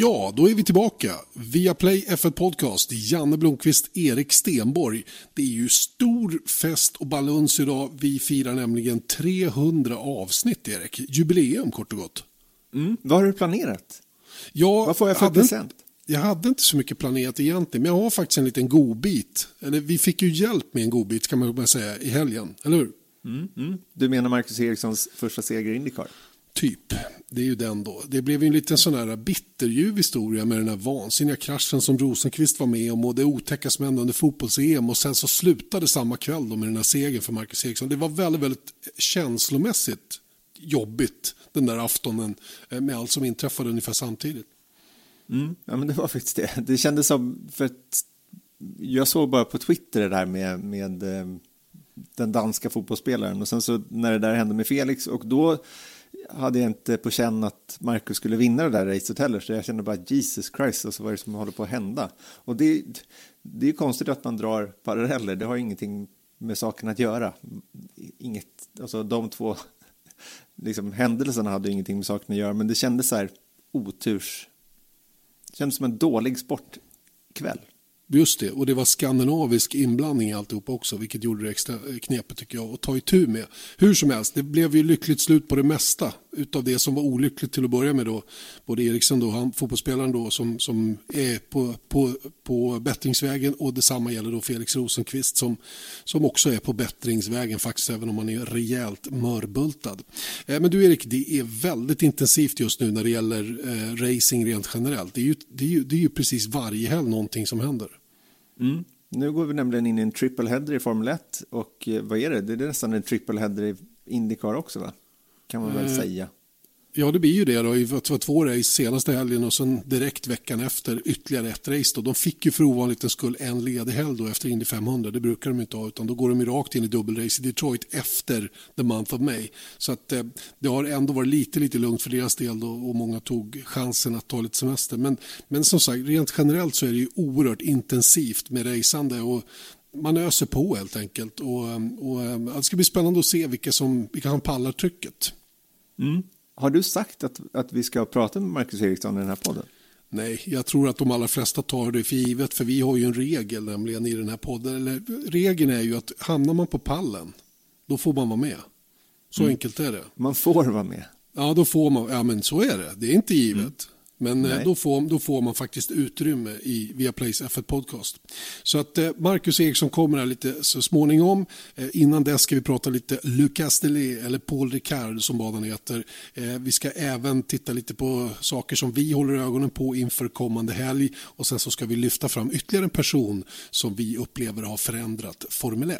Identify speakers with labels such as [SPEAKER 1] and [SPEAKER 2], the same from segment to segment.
[SPEAKER 1] Ja, då är vi tillbaka. Via Play F1 Podcast, Janne Blomqvist, Erik Stenborg. Det är ju stor fest och baluns idag. Vi firar nämligen 300 avsnitt, Erik. Jubileum kort och gott.
[SPEAKER 2] Mm. Vad har du planerat?
[SPEAKER 1] Jag
[SPEAKER 2] Vad får jag för present?
[SPEAKER 1] Jag hade inte så mycket planerat egentligen, men jag har faktiskt en liten godbit. Eller vi fick ju hjälp med en godbit kan man säga i helgen, eller hur?
[SPEAKER 2] Mm, mm. Du menar Marcus Erikssons första seger i Indycar?
[SPEAKER 1] Typ, det är ju den då. Det blev ju en liten sån här bitterljuv historia med den här vansinniga kraschen som Rosenqvist var med om och det otäcka som hände under fotbolls-EM och sen så slutade samma kväll då med den här segern för Marcus Eriksson. Det var väldigt, väldigt känslomässigt jobbigt den där aftonen eh, med allt som inträffade ungefär samtidigt.
[SPEAKER 2] Mm, ja, men det var faktiskt det. Det kändes som, för att jag såg bara på Twitter det där med, med eh, den danska fotbollsspelaren och sen så när det där hände med Felix och då hade jag inte på känn att Marcus skulle vinna det där racet heller, så jag kände bara Jesus Christ, och så vad är det som håller på att hända? Och det, det är konstigt att man drar paralleller, det har ingenting med saken att göra. Inget, alltså de två liksom, händelserna hade ingenting med saken att göra, men det kändes så här oturs... Det kändes som en dålig sportkväll.
[SPEAKER 1] Just det, och det var skandinavisk inblandning i alltihop också, vilket gjorde det extra eh, knepigt tycker jag att ta itu med. Hur som helst, det blev ju lyckligt slut på det mesta utav det som var olyckligt till att börja med då. Både Eriksson då, han, fotbollsspelaren då som, som är på, på, på bättringsvägen och detsamma gäller då Felix Rosenqvist som, som också är på bättringsvägen faktiskt, även om han är rejält mörbultad. Eh, men du Erik, det är väldigt intensivt just nu när det gäller eh, racing rent generellt. Det är, ju, det, är ju, det är ju precis varje helg någonting som händer.
[SPEAKER 2] Mm. Nu går vi nämligen in i en triple header i Formel 1 och eh, vad är det? Det är nästan en triple header i Indycar också va? Kan man väl eh, säga.
[SPEAKER 1] Ja, det blir ju det. Då. Det var två race senaste helgen och sen direkt veckan efter ytterligare ett race. Då. De fick ju för ovanlighetens skull en ledig helg då efter Indy 500. Det brukar de inte ha, utan då går de rakt in i dubbelrace i Detroit efter the month of May. Så att, eh, det har ändå varit lite, lite lugnt för deras del då, och många tog chansen att ta lite semester. Men, men som sagt, rent generellt så är det ju oerhört intensivt med raceande och man öser på helt enkelt. Och, eh, och, och det ska bli spännande att se vilka som, vilka som pallar trycket.
[SPEAKER 2] Mm. Har du sagt att, att vi ska prata med Marcus Eriksson i den här podden?
[SPEAKER 1] Nej, jag tror att de allra flesta tar det för givet, för vi har ju en regel nämligen i den här podden. Eller, regeln är ju att hamnar man på pallen, då får man vara med. Så mm. enkelt är det.
[SPEAKER 2] Man får vara med?
[SPEAKER 1] Ja, då får man. Ja, men så är det. Det är inte givet. Mm. Men eh, då får, då får man faktiskt utrymme i Viaplays F1 Podcast. Så att eh, Marcus Eriksson kommer här lite så småningom. Eh, innan dess ska vi prata lite Lucas Delay eller Paul Ricard som baden heter. Vi ska även titta lite på saker som vi håller ögonen på inför kommande helg och sen så ska vi lyfta fram ytterligare en person som vi upplever har förändrat Formel 1.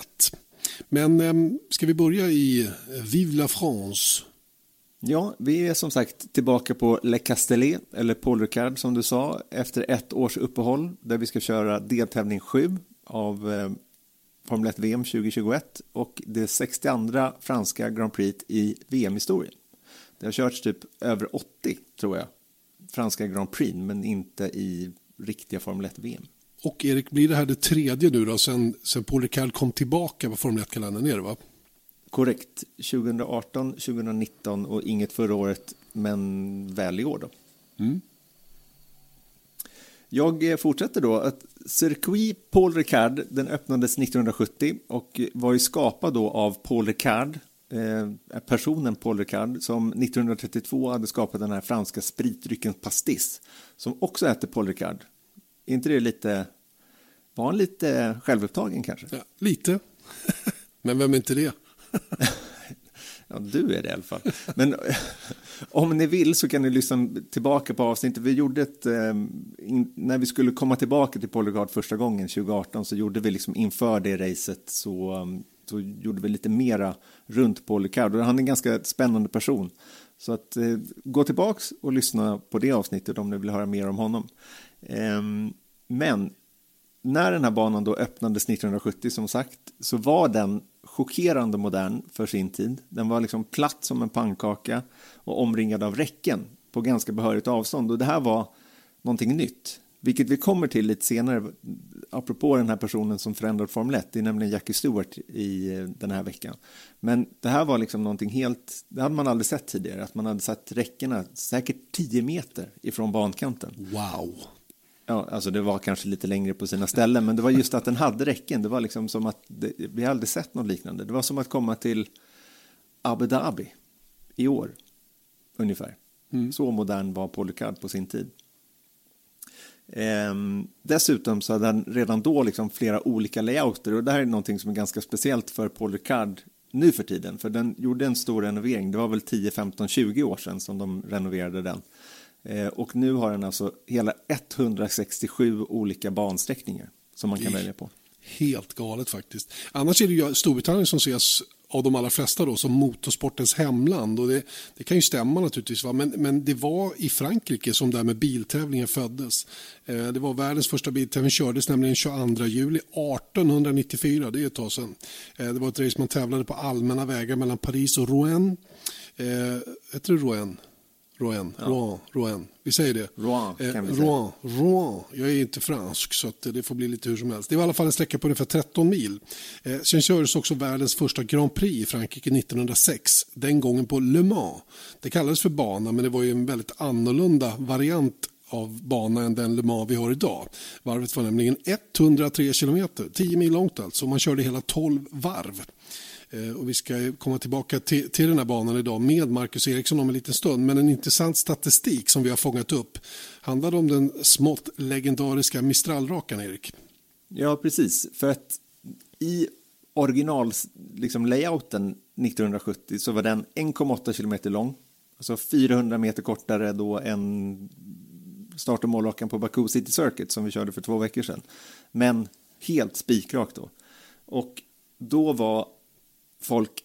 [SPEAKER 1] Men ska vi börja i Vive la France
[SPEAKER 2] Ja, vi är som sagt tillbaka på Le Castellet, eller Paul Ricard som du sa, efter ett års uppehåll där vi ska köra deltävling 7 av eh, Formel 1 VM 2021 och det 62 franska Grand Prix i VM-historien. Det har körts typ över 80, tror jag, franska Grand Prix, men inte i riktiga Formel 1-VM.
[SPEAKER 1] Och Erik, blir det här det tredje nu då, sen, sen Paul Ricard kom tillbaka på Formel 1-kalendern, är det va?
[SPEAKER 2] Korrekt. 2018, 2019 och inget förra året, men väl i år då. Mm. Jag eh, fortsätter då att Circuit Paul Ricard, den öppnades 1970 och var ju skapad då av Paul Ricard, eh, personen Paul Ricard, som 1932 hade skapat den här franska spritdrycken Pastis, som också heter Paul Ricard. Är inte det lite, var han lite självupptagen kanske?
[SPEAKER 1] Ja, lite, men vem är inte det?
[SPEAKER 2] Ja, du är det i alla fall. Men om ni vill så kan ni lyssna tillbaka på avsnittet. Vi gjorde ett, eh, in, när vi skulle komma tillbaka till Polygard första gången 2018 så gjorde vi liksom inför det racet så, um, så gjorde vi lite mera runt Polycard och han är en ganska spännande person. Så att eh, gå tillbaks och lyssna på det avsnittet om ni vill höra mer om honom. Eh, men när den här banan då öppnades 1970 som sagt så var den chockerande modern för sin tid. Den var liksom platt som en pannkaka och omringad av räcken på ganska behörigt avstånd och det här var någonting nytt, vilket vi kommer till lite senare apropå den här personen som förändrade Formel 1, det är nämligen Jackie Stewart i eh, den här veckan. Men det här var liksom någonting helt, det hade man aldrig sett tidigare, att man hade satt räckena säkert 10 meter ifrån bankanten.
[SPEAKER 1] Wow.
[SPEAKER 2] Ja, alltså det var kanske lite längre på sina ställen, men det var just att den hade räcken. Det var liksom som att, det, vi har aldrig sett något liknande. Det var som att komma till Abu Dhabi i år, ungefär. Mm. Så modern var Paul Ricard på sin tid. Ehm, dessutom så hade han redan då liksom flera olika layouter och det här är någonting som är ganska speciellt för Paul Ricard nu för tiden, för den gjorde en stor renovering. Det var väl 10, 15, 20 år sedan som de renoverade den. Ehm, och nu har den alltså hela 167 olika bansträckningar som man kan välja på.
[SPEAKER 1] Helt galet faktiskt. Annars är det ju Storbritannien som ses av de allra flesta då, som motorsportens hemland. Och det, det kan ju stämma naturligtvis, va? Men, men det var i Frankrike som det här med biltävlingen föddes. Eh, det var världens första biltävling, kördes nämligen 22 juli 1894, det är ett tag sedan. Eh, det var ett race man tävlade på allmänna vägar mellan Paris och Rouen. Eh, heter det Rouen? Rouen, ja. Rouen, Rouen. Vi säger det.
[SPEAKER 2] Rouen,
[SPEAKER 1] eh, kan vi säga. Rouen, Rouen. Jag är inte fransk så att det får bli lite hur som helst. Det var i alla fall en sträcka på ungefär 13 mil. Eh, sen kördes också världens första Grand Prix i Frankrike 1906. Den gången på Le Mans. Det kallades för bana men det var ju en väldigt annorlunda variant av bana än den Le Mans vi har idag. Varvet var nämligen 103 kilometer, 10 mil långt alltså. Man körde hela 12 varv. Eh, och vi ska komma tillbaka till, till den här banan idag med Marcus Eriksson om en liten stund. Men en intressant statistik som vi har fångat upp handlar om den smått legendariska Mistral-rakan, Erik.
[SPEAKER 2] Ja, precis. För att i original liksom layouten 1970 så var den 1,8 kilometer lång. Alltså 400 meter kortare då än start och målrakan på Baku City Circuit som vi körde för två veckor sedan. Men helt spikrak då. Och då var folk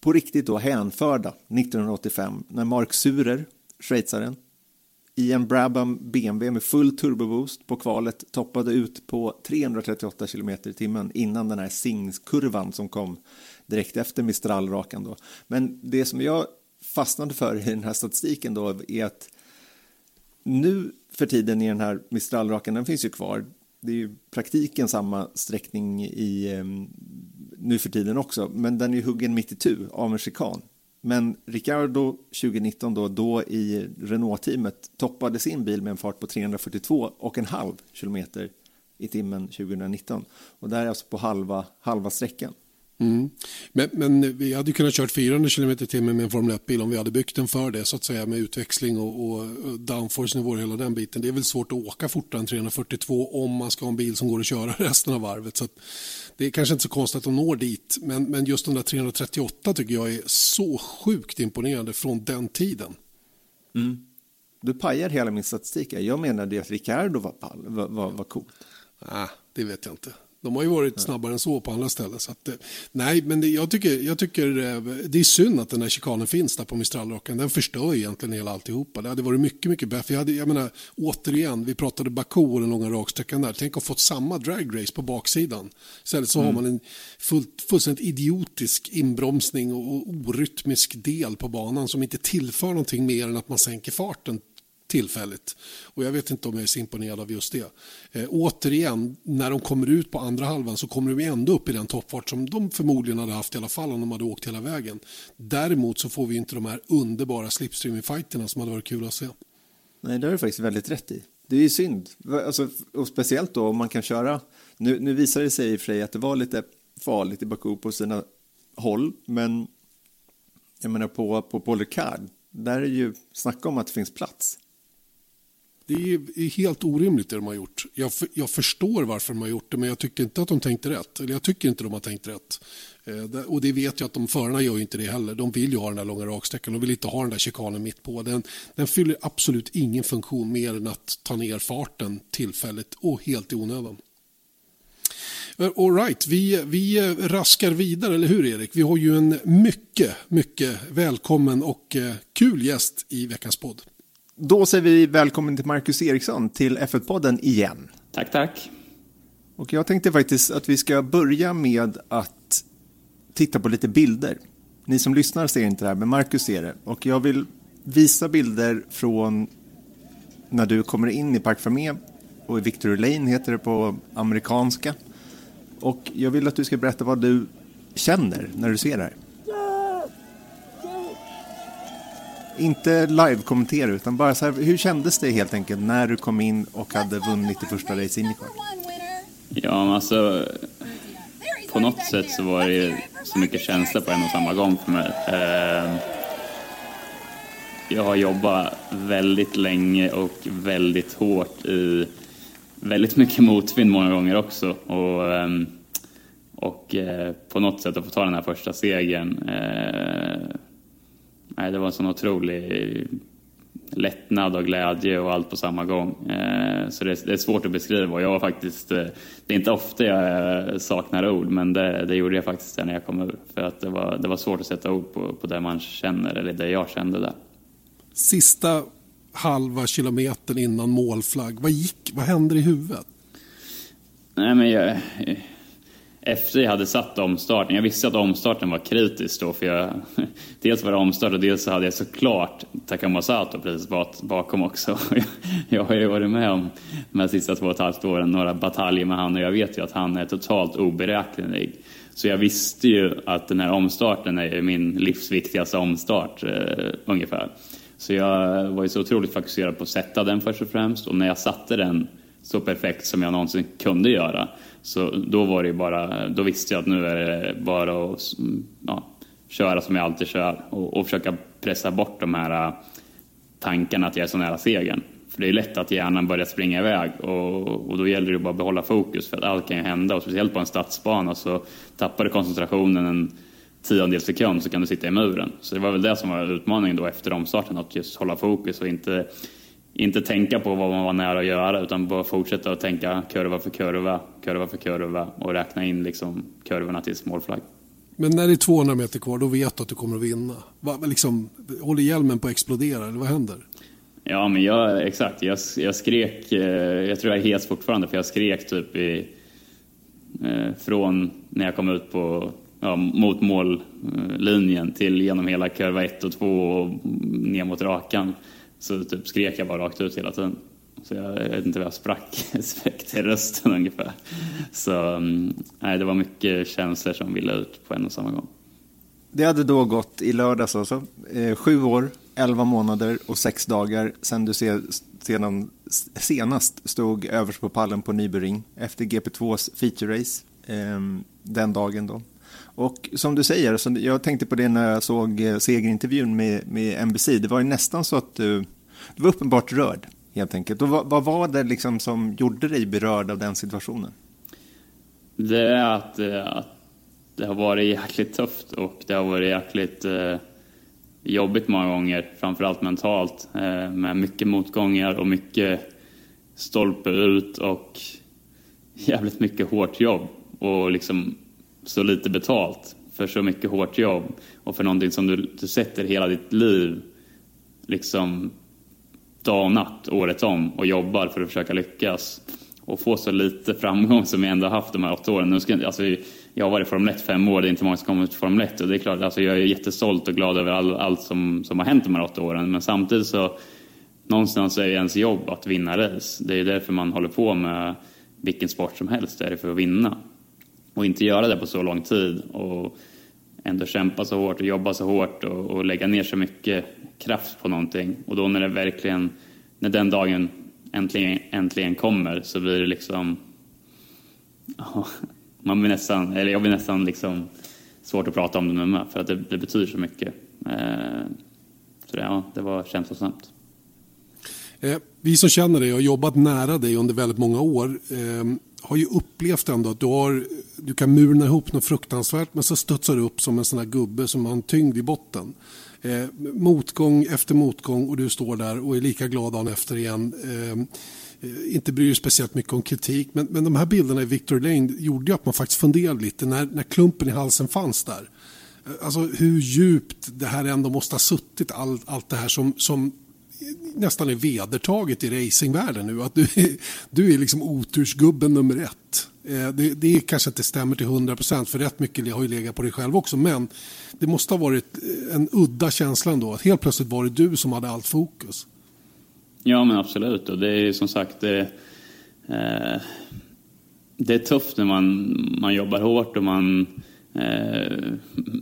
[SPEAKER 2] på riktigt då hänförda 1985 när Mark Surer, schweizaren, i en Brabham BMW med full turboboost på kvalet toppade ut på 338 km i timmen innan den här Singskurvan som kom direkt efter Mistral-rakan. Då. Men det som jag fastnade för i den här statistiken då är att nu för tiden i den här Mistral-rakan, den finns ju kvar. Det är ju praktiken samma sträckning i ehm, nu för tiden också, men den är huggen mitt i tu av en chikan. Men Ricardo 2019 då, då i Renault-teamet toppade sin bil med en fart på 342 och en halv kilometer i timmen 2019. Och det är alltså på halva, halva sträckan.
[SPEAKER 1] Mm. Men, men, vi hade kunnat kört 400 km i timmen med en Formel 1-bil om vi hade byggt den för det så att säga med utväxling och, och downforce-nivåer hela den biten. Det är väl svårt att åka fortare än 342 om man ska ha en bil som går att köra resten av varvet. Så det är kanske inte så konstigt att de når dit men, men just den där 338 tycker jag är så sjukt imponerande från den tiden.
[SPEAKER 2] Mm. Du pajar hela min statistik. Jag menade att Ricardo var, var, var, var coolt.
[SPEAKER 1] Nej, det vet jag inte. De har ju varit snabbare än så på andra ställen. Så att, eh, nej, men det, jag, tycker, jag tycker eh, det är synd att den här chikanen finns där på Mistralrocken. Den förstör egentligen hela alltihopa. Det hade varit mycket, mycket bättre. Jag, hade, jag menar, återigen, vi pratade Baku och den långa raksträckan där. Tänk att fått samma dragrace på baksidan. Istället så mm. har man en fullt, fullständigt idiotisk inbromsning och, och orytmisk del på banan som inte tillför någonting mer än att man sänker farten tillfälligt. Och jag vet inte om jag är så imponerad av just det. Eh, återigen, när de kommer ut på andra halvan så kommer de ändå upp i den toppfart som de förmodligen hade haft i alla fall om de hade åkt hela vägen. Däremot så får vi inte de här underbara slipstreaming-fighterna som hade varit kul att se.
[SPEAKER 2] Nej, det har du faktiskt väldigt rätt i. Det är ju synd, alltså, och speciellt då om man kan köra. Nu, nu visar det sig i och för sig att det var lite farligt i Baku på sina håll, men jag menar på, på Paul Ricard, där är ju snacka om att det finns plats.
[SPEAKER 1] Det är helt orimligt det de har gjort. Jag, jag förstår varför de har gjort det men jag tyckte inte att de tänkte rätt. Eller jag tycker inte de har tänkt rätt. Eh, och det vet jag att de förarna gör inte det heller. De vill ju ha den där långa raksträckan. De vill inte ha den där chikanen mitt på. Den, den fyller absolut ingen funktion mer än att ta ner farten tillfälligt och helt i onödan. Eh, all right, vi, vi raskar vidare, eller hur Erik? Vi har ju en mycket, mycket välkommen och eh, kul gäst i veckans podd.
[SPEAKER 2] Då säger vi välkommen till Marcus Eriksson till F1-podden igen.
[SPEAKER 3] Tack, tack.
[SPEAKER 2] Och jag tänkte faktiskt att vi ska börja med att titta på lite bilder. Ni som lyssnar ser inte det här, men Marcus ser det. Och jag vill visa bilder från när du kommer in i Park Fermé och Victory Lane heter det på amerikanska. Och jag vill att du ska berätta vad du känner när du ser det här. Inte live-kommentera, utan bara så här, hur kändes det helt enkelt när du kom in och hade vunnit det första race Indycar?
[SPEAKER 3] Ja, men alltså på något sätt så var det så mycket känsla på en och samma gång för mig. Ehm, jag har jobbat väldigt länge och väldigt hårt i väldigt mycket motvind många gånger också. Och, ehm, och eh, på något sätt att få ta den här första segern. Eh, Eh, det var en sån otrolig lättnad och glädje och allt på samma gång. Eh, så det är svårt att beskriva och jag var faktiskt, det är inte ofta jag saknar ord men det, det gjorde jag faktiskt när jag kom ur. För att det var, det var svårt att sätta ord på, på det man känner eller det jag kände där.
[SPEAKER 1] Sista halva kilometern innan målflagg, vad gick, vad hände i huvudet?
[SPEAKER 3] Nej men jag, efter jag hade satt omstarten, jag visste att omstarten var kritisk då för jag, dels var det omstart och dels så hade jag såklart Takamo Sato precis bakom också. Jag har ju varit med om de här sista två och ett halvt åren, några bataljer med han och jag vet ju att han är totalt oberäknelig. Så jag visste ju att den här omstarten är min livsviktigaste omstart eh, ungefär. Så jag var ju så otroligt fokuserad på att sätta den först och främst och när jag satte den så perfekt som jag någonsin kunde göra så då var det bara, då visste jag att nu är det bara att ja, köra som jag alltid kör och, och försöka pressa bort de här äh, tankarna att jag är så nära segern. För det är lätt att hjärnan börjar springa iväg och, och då gäller det bara att behålla fokus för att allt kan ju hända och speciellt på en stadsbana så tappar du koncentrationen en tiondel sekund så kan du sitta i muren. Så det var väl det som var utmaningen då efter omstarten, att just hålla fokus och inte, inte tänka på vad man var nära att göra utan bara fortsätta att tänka kurva för kurva, kurva för kurva och räkna in liksom kurvorna till målflagg.
[SPEAKER 1] Men när det är 200 meter kvar, då vet du att du kommer att vinna. Va, liksom, håller hjälmen på att explodera, eller vad händer?
[SPEAKER 3] Ja, men jag, exakt. Jag, jag skrek, eh, jag tror jag är hes fortfarande, för jag skrek typ i, eh, från när jag kom ut på ja, mot mållinjen till genom hela kurva 1 och 2 och ner mot rakan. Så typ skrek jag bara rakt ut hela tiden. Så jag, jag vet inte vad jag sprack, spräckte till rösten ungefär. Så mm, nej, det var mycket känslor som ville ut på en och samma gång.
[SPEAKER 2] Det hade då gått i lördags alltså, eh, sju år, elva månader och sex dagar sedan du sedan, senast stod överst på pallen på Nybering efter GP2s feature race eh, den dagen då. Och som du säger, så jag tänkte på det när jag såg eh, segerintervjun med, med NBC, det var ju nästan så att du, du var uppenbart rörd helt enkelt. Och vad, vad, var det liksom som gjorde dig berörd av den situationen?
[SPEAKER 3] Det är att, eh, att det har varit jäkligt tufft och det har varit jäkligt eh, jobbigt många gånger, framförallt mentalt, eh, med mycket motgångar och mycket stolpe ut och jävligt mycket hårt jobb och liksom så lite betalt för så mycket hårt jobb och för någonting som du, du sätter hela ditt liv liksom dag och natt året om och jobbar för att försöka lyckas och få så lite framgång som jag ändå haft de här åtta åren. Nu ska, alltså, jag har varit i Formel 1 fem år, det är inte många som kommer till Formel 1 och det är klart, alltså, jag är jättestolt och glad över all, allt som, som har hänt de här åtta åren men samtidigt så någonstans är ju ens jobb att vinna race. Det är ju därför man håller på med vilken sport som helst, det är det för att vinna och inte göra det på så lång tid och ändå kämpa så hårt och jobba så hårt och, och, lägga ner så mycket kraft på någonting. Och då när det verkligen, när den dagen äntligen, äntligen kommer så blir det liksom, oh, man blir nästan, eller jag blir nästan liksom svårt att prata om det nu med för att det, det betyder så mycket. Eh, så det, ja, det var känslosamt.
[SPEAKER 1] Eh, vi som känner dig och har jobbat nära dig under väldigt många år eh, har ju upplevt ändå att du, har, du kan murna ihop något fruktansvärt men så studsar du upp som en sån här gubbe som har en tyngd i botten. Eh, motgång efter motgång och du står där och är lika glad dagen efter igen. Eh, eh inte bryr dig speciellt mycket om kritik men, men de här bilderna i Victor Lane gjorde ju att man faktiskt funderade lite när, när klumpen i halsen fanns där. Eh, alltså hur djupt det här ändå måste ha suttit allt, allt det här som, som nästan är vedertaget i racingvärlden nu. Att du, är, du är liksom otursgubben nummer ett. Eh, det, det kanske inte stämmer till 100 procent för rätt mycket har ju legat på dig själv också. Men det måste ha varit eh, en udda känsla ändå. Att helt plötsligt var det du som hade allt fokus.
[SPEAKER 3] Ja men absolut och det är som sagt det, eh, det är tufft när man, man jobbar hårt och man eh,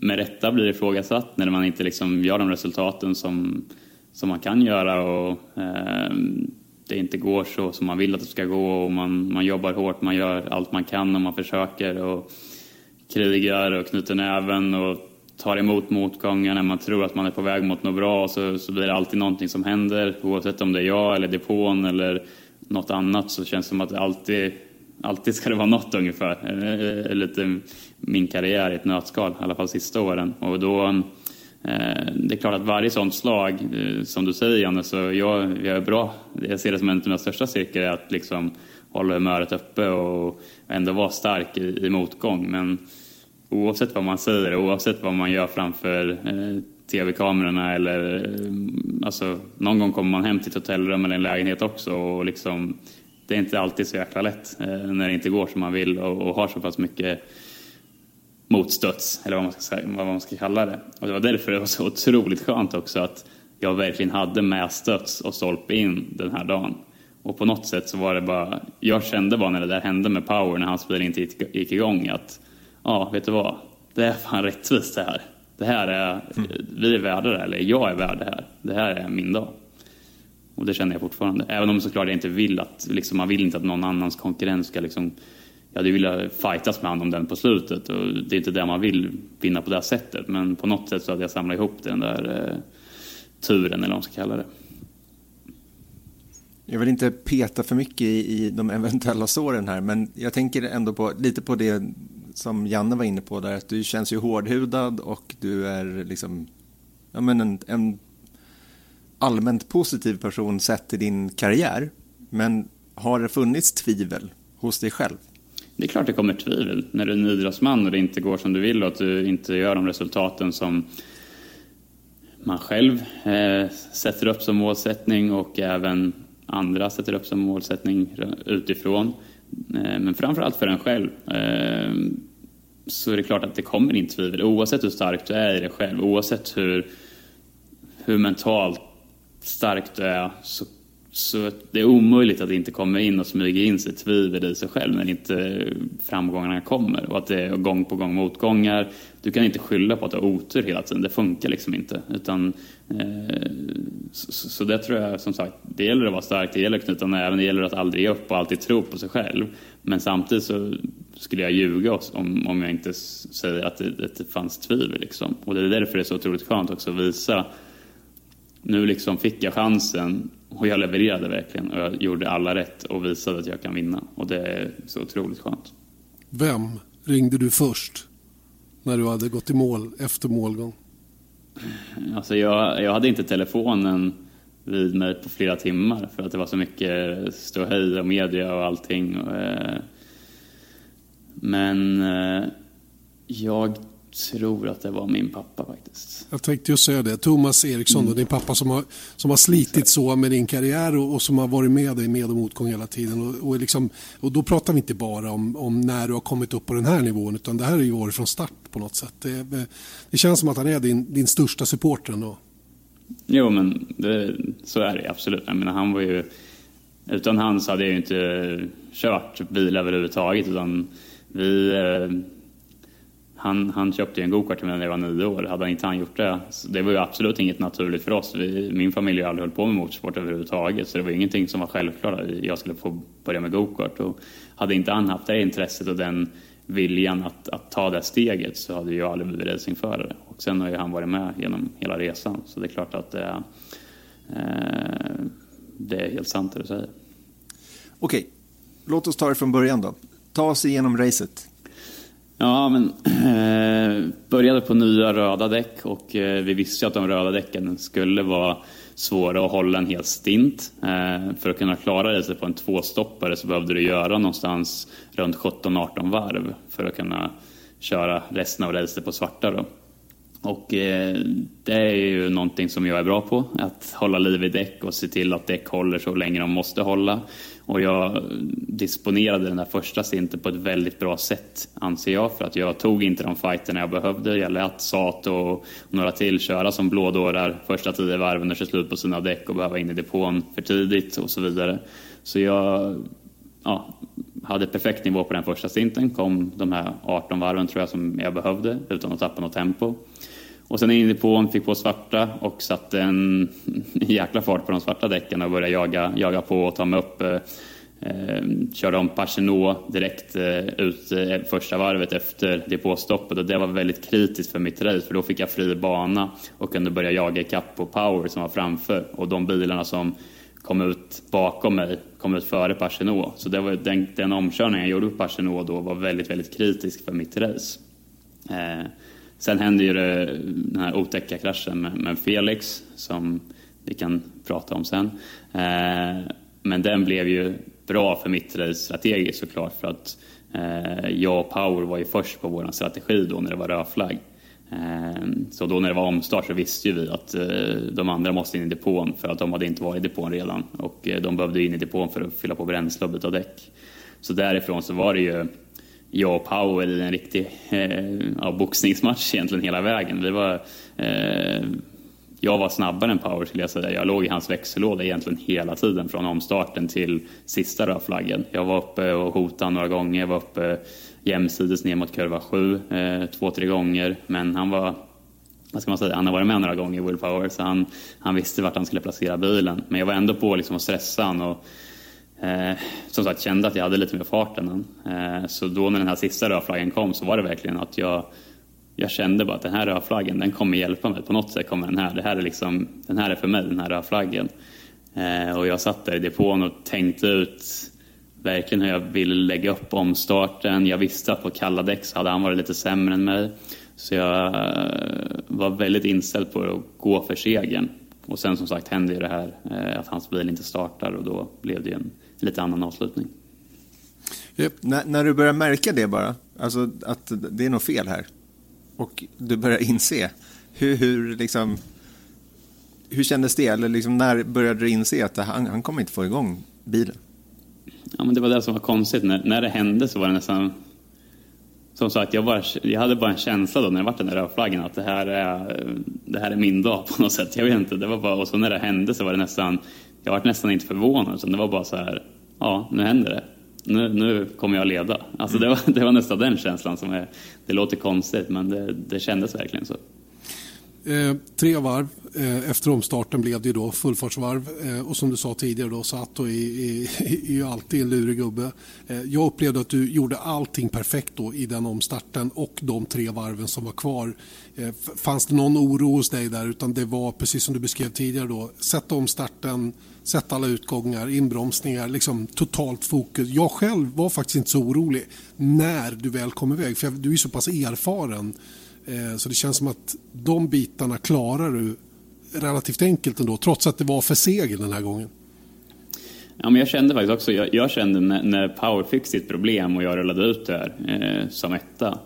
[SPEAKER 3] med rätta blir ifrågasatt när man inte liksom gör de resultaten som, som man kan göra och eh, det inte går så som man vill att det ska gå och man, man jobbar hårt, man gör allt man kan och man försöker och krigar och knyter näven och tar emot motgångar när man tror att man är på väg mot något bra och så, så blir det alltid någonting som händer oavsett om det är jag eller depån eller något annat så känns det som att det alltid, alltid ska det vara något ungefär. Eh, eh, eh, lite min karriär i ett nötskal, i alla fall sista åren. Och då, Eh, det är klart att varje sånt slag, eh, som du säger Janne, så jag, jag är bra. Jag ser det som en av mina största styrkor, att liksom hålla humöret uppe och ändå vara stark i, i motgång. Men oavsett vad man säger, oavsett vad man gör framför eh, tv-kamerorna eller eh, alltså, någon gång kommer man hem till ett hotellrum eller en lägenhet också och liksom, det är inte alltid så jäkla lätt eh, när det inte går som man vill och, och har så pass mycket motstöts, eller vad man, ska, vad man ska kalla det. Och det var därför det var så otroligt skönt också att jag verkligen hade medstöts och stolpe in den här dagen. Och på något sätt så var det bara, jag kände bara när det där hände med Power, när hans bil inte gick igång, att ja, vet du vad, det är fan rättvist det här. Det här är, mm. vi är värda det här, eller jag är värd det här. Det här är min dag. Och det känner jag fortfarande. Även om såklart jag inte vill att, liksom, man vill inte att någon annans konkurrens ska liksom, jag hade velat fightas med honom om den på slutet och det är inte det man vill vinna på det sättet. Men på något sätt så hade jag samlat ihop den där eh, turen eller vad man ska kalla det.
[SPEAKER 2] Jag vill inte peta för mycket i, i de eventuella såren här, men jag tänker ändå på, lite på det som Janne var inne på där, att du känns ju hårdhudad och du är liksom ja, men en, en allmänt positiv person sett till din karriär. Men har det funnits tvivel hos dig själv?
[SPEAKER 3] Det är klart det kommer tvivel när du är en idrottsman och det inte går som du vill och att du inte gör de resultaten som man själv eh, sätter upp som målsättning och även andra sätter upp som målsättning utifrån. Eh, men framförallt för en själv. Eh, så är det klart att det kommer in tvivel oavsett hur stark du är i dig själv, oavsett hur, hur mentalt stark du är så, så det är omöjligt att det inte kommer in och smyga in sig tvivel i sig själv när inte framgångarna kommer och att det är gång på gång motgångar. Du kan inte skylla på att du har otur hela tiden, det funkar liksom inte. Utan, eh, så, så det tror jag som sagt, det gäller att vara stark, det gäller att knyta näven, det gäller att aldrig ge upp och alltid tro på sig själv. Men samtidigt så skulle jag ljuga om, om jag inte säger att det, att det fanns tvivel. Liksom. Och det är därför det är så otroligt skönt också att visa. Nu liksom fick jag chansen och jag levererade verkligen och jag gjorde alla rätt och visade att jag kan vinna. Och det är så otroligt skönt.
[SPEAKER 1] Vem ringde du först när du hade gått i mål efter målgång?
[SPEAKER 3] Alltså jag, jag hade inte telefonen vid mig på flera timmar för att det var så mycket ståhej och media och allting. Eh, men eh, jag tror att det var min pappa faktiskt.
[SPEAKER 1] Jag tänkte just säga det. Thomas Eriksson, mm. din pappa som har, som har slitit så med din karriär och, och som har varit med dig med och motgång hela tiden. Och, och, liksom, och då pratar vi inte bara om, om, när du har kommit upp på den här nivån utan det här är ju varit från start på något sätt. Det, det känns som att han är din, din största supporter ändå.
[SPEAKER 3] Jo, men det, så är det absolut. Jag menar, han var ju, utan han så hade jag ju inte kört bil överhuvudtaget. Utan vi, eh, han, han köpte en gokart till mig när jag var nio år. Hade inte han gjort det, det var ju absolut inget naturligt för oss. Vi, min familj har aldrig hållit på med motorsport överhuvudtaget. Så det var ingenting som var självklart att jag skulle få börja med gokart. Och hade inte han haft det intresset och den viljan att, att ta det steget så hade jag aldrig blivit racingförare. Och sen har ju han varit med genom hela resan. Så det är klart att det är, eh, det är helt sant det du säger.
[SPEAKER 2] Okej, låt oss ta det från början då ta oss igenom racet.
[SPEAKER 3] Ja, men eh, började på nya röda däck och eh, vi visste ju att de röda däcken skulle vara svåra att hålla en hel stint. Eh, för att kunna klara det på en tvåstoppare så behövde du göra någonstans runt 17-18 varv för att kunna köra resten av racet på svarta. Då. Och eh, det är ju någonting som jag är bra på, att hålla liv i däck och se till att däck håller så länge de måste hålla. Och jag disponerade den där första stinten på ett väldigt bra sätt, anser jag, för att jag tog inte de fighterna jag behövde. Jag lät Sato och några till köra som blådårar första tio varven och köra slut på sina däck och behöva in i depån för tidigt och så vidare. Så jag ja, hade perfekt nivå på den första stinten, kom de här 18 varven tror jag som jag behövde utan att tappa något tempo. Och sen in i depån, fick på svarta och satte en jäkla fart på de svarta däcken och började jaga, jaga på och ta mig upp. Eh, eh körde om Pachenot direkt eh, ut eh, första varvet efter depåstoppet och det var väldigt kritiskt för mitt race för då fick jag fri bana och kunde börja jaga ikapp på Power som var framför och de bilarna som kom ut bakom mig, kom ut före Pachenot. Så det var den, den omkörningen jag gjorde på Pachenot då var väldigt, väldigt kritisk för mitt race. Eh, sen händer ju det, den här otäcka kraschen med, med, Felix som vi kan prata om sen. Eh, men den blev ju bra för mitt race strategiskt såklart för att eh, jag och Power var ju först på vår strategi då när det var rödflagg. Eh, så då när det var omstart så visste ju vi att eh, de andra måste in i depån för att de hade inte varit i depån redan och eh, de behövde in i depån för att fylla på bränsle och byta däck. Så därifrån så var det ju jag och Power i en riktig eh, ja, boxningsmatch egentligen hela vägen. Det var, eh, jag var snabbare än Power skulle jag säga. Jag låg i hans växellåda egentligen hela tiden från omstarten till sista rödflaggen. Jag var uppe och hotade några gånger, jag var uppe jämsides ner mot kurva 7 eh, två, tre gånger. Men han var, vad ska man säga, han har varit med några gånger i Willpower så han, han visste vart han skulle placera bilen. Men jag var ändå på liksom att stressa honom. och eh, som sagt kände att jag hade lite mer fart än han. Eh, så då när den här sista rödflaggen kom så var det verkligen att jag jag kände bara att den här rödflaggen den kommer hjälpa mig. På något sätt kommer den här. Det här är liksom, den här är för mig, den här rödflaggen. Eh, och jag satt där i depån och tänkte ut verkligen hur jag ville lägga upp omstarten. Jag visste att på kalla däck så hade han varit lite sämre än mig. Så jag eh, var väldigt inställd på att gå för segern. Och sen som sagt hände ju det här eh, att hans bil inte startar och då blev det en lite annan avslutning.
[SPEAKER 2] Yep. När, när, du börjar märka det bara, alltså att det är något fel här och du börjar inse, hur, hur, liksom, hur kändes det? Eller liksom, när började du inse att han, han kommer inte få igång bilen?
[SPEAKER 3] Ja, men det var det som var konstigt. När, när det hände så var det nästan... Som sagt, jag, bara, jag hade bara en känsla då när det var den där rödflaggan att det här, är, det här är min dag på något sätt. Jag vet inte. Det var bara, och så när det hände så var det nästan... Jag var nästan inte förvånad. Utan det var bara så här, ja, nu händer det. Nu, nu kommer jag leda. Alltså det, var, det var nästan den känslan som är... Det låter konstigt, men det, det kändes verkligen så.
[SPEAKER 1] Eh, tre varv eh, efter omstarten blev det ju då fullfartsvarv eh, och som du sa tidigare då Sato är, är, är ju alltid en lurig gubbe. Eh, jag upplevde att du gjorde allting perfekt då i den omstarten och de tre varven som var kvar. Eh, fanns det någon oro hos dig där utan det var precis som du beskrev tidigare då sätta omstarten, sätta alla utgångar, inbromsningar, liksom totalt fokus. Jag själv var faktiskt inte så orolig när du väl kom iväg för du är så pass erfaren Eh, så det känns som att de bitarna klarar du relativt enkelt ändå, trots att det var för seger den här gången.
[SPEAKER 3] Ja, men jag kände faktiskt också, jag, jag kände när, när, Power fick sitt problem och jag rullade ut där eh, som etta,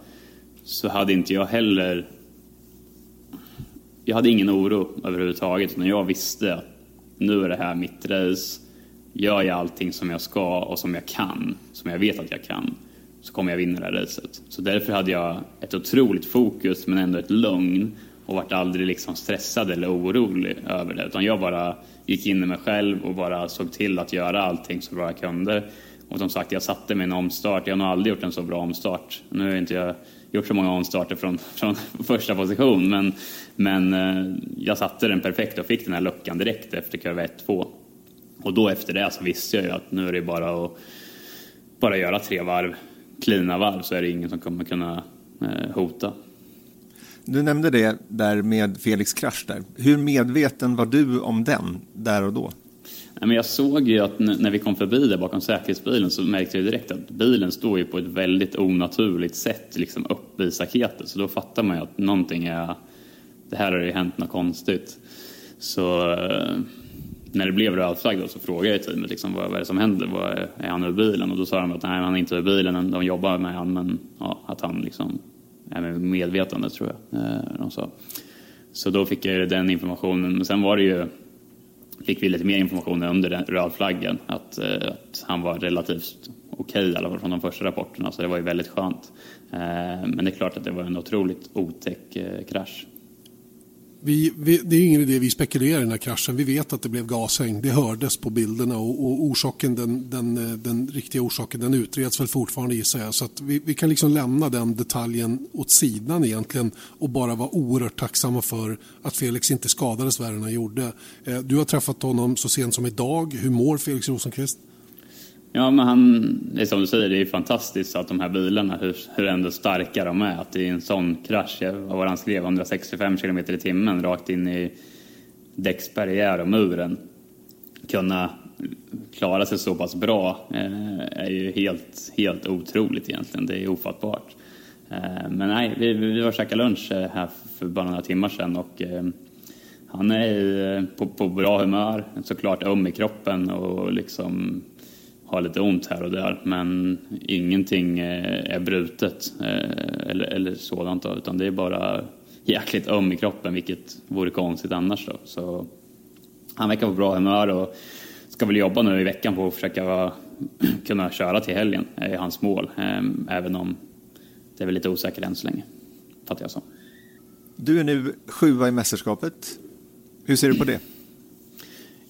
[SPEAKER 3] så hade inte jag heller... Jag hade ingen oro överhuvudtaget, Men jag visste att nu är det här mitt race, gör jag allting som jag ska och som jag kan, som jag vet att jag kan, så kommer jag vinna det här racet. Så därför hade jag ett otroligt fokus men ändå ett lugn och vart aldrig liksom stressad eller orolig över det. Utan jag bara gick in i mig själv och bara såg till att göra allting så bra jag kunde. Och som sagt, jag satte mig en omstart. Jag har nog aldrig gjort en så bra omstart. Nu har inte jag gjort så många omstarter från, från första position, men, men eh, jag satte den perfekt och fick den här luckan direkt efter kurva 1-2. Och då efter det så visste jag ju att nu är det bara att bara göra tre varv klina varv så är det ingen som kommer kunna eh, hota.
[SPEAKER 2] Du nämnde det där med Felix krasch där. Hur medveten var du om den där och då?
[SPEAKER 3] Nej, men jag såg ju att när vi kom förbi där bakom säkerhetsbilen så märkte jag direkt att bilen står ju på ett väldigt onaturligt sätt liksom upp i staketet. Så då fattar man ju att någonting är... Det här har ju hänt något konstigt. Så eh, när det blev rödflagg då så frågade jag teamet liksom, vad, är det som händer, vad är, är han ur bilen? Och då sa de att nej, han är inte ur bilen, de jobbar med honom men ja, att han liksom är med medvetande tror jag. Eh, de sa. Så då fick jag den informationen. Men sen var det ju, fick vi lite mer information under den rödflaggen att, eh, att han var relativt okej okay, i alla fall från de första rapporterna så det var ju väldigt skönt. Eh, men det är klart att det var en otroligt otäck krasch
[SPEAKER 1] vi, vi, det är ingen idé vi spekulerar i den här kraschen. Vi vet att det blev gashäng. Det hördes på bilderna och, och orsaken, den, den, den, riktiga orsaken den utreds väl fortfarande gissar jag. Så att vi, vi kan liksom lämna den detaljen åt sidan egentligen och bara vara oerhört tacksamma för att Felix inte skadades värre än han gjorde. Eh, du har träffat honom så sent som idag. Hur mår Felix Rosenqvist?
[SPEAKER 3] Ja, men han, det är som du säger, det är fantastiskt att de här bilarna, hur, hur ändå starka de är. Att det är en sån krasch, vad var han skrev, 165 km i timmen rakt in i däcksbarriär och muren. Kunna klara sig så pass bra eh, är ju helt, helt otroligt egentligen. Det är ofattbart. Eh, men nej, vi, vi var och käkade lunch eh, här för bara några timmar sedan och eh, han är eh, på, på bra humör, såklart öm i kroppen och liksom har lite ont här och där men ingenting eh, är brutet eh, eller, eller sådant då, utan det är bara jäkligt öm i kroppen vilket vore konstigt annars då. Så han verkar på bra humör och ska väl jobba nu i veckan på att försöka kunna köra till helgen, är hans mål. Eh, även om det är väl lite osäkert än så länge, fattar jag som.
[SPEAKER 2] Du är nu sjua i mästerskapet. Hur ser du på det?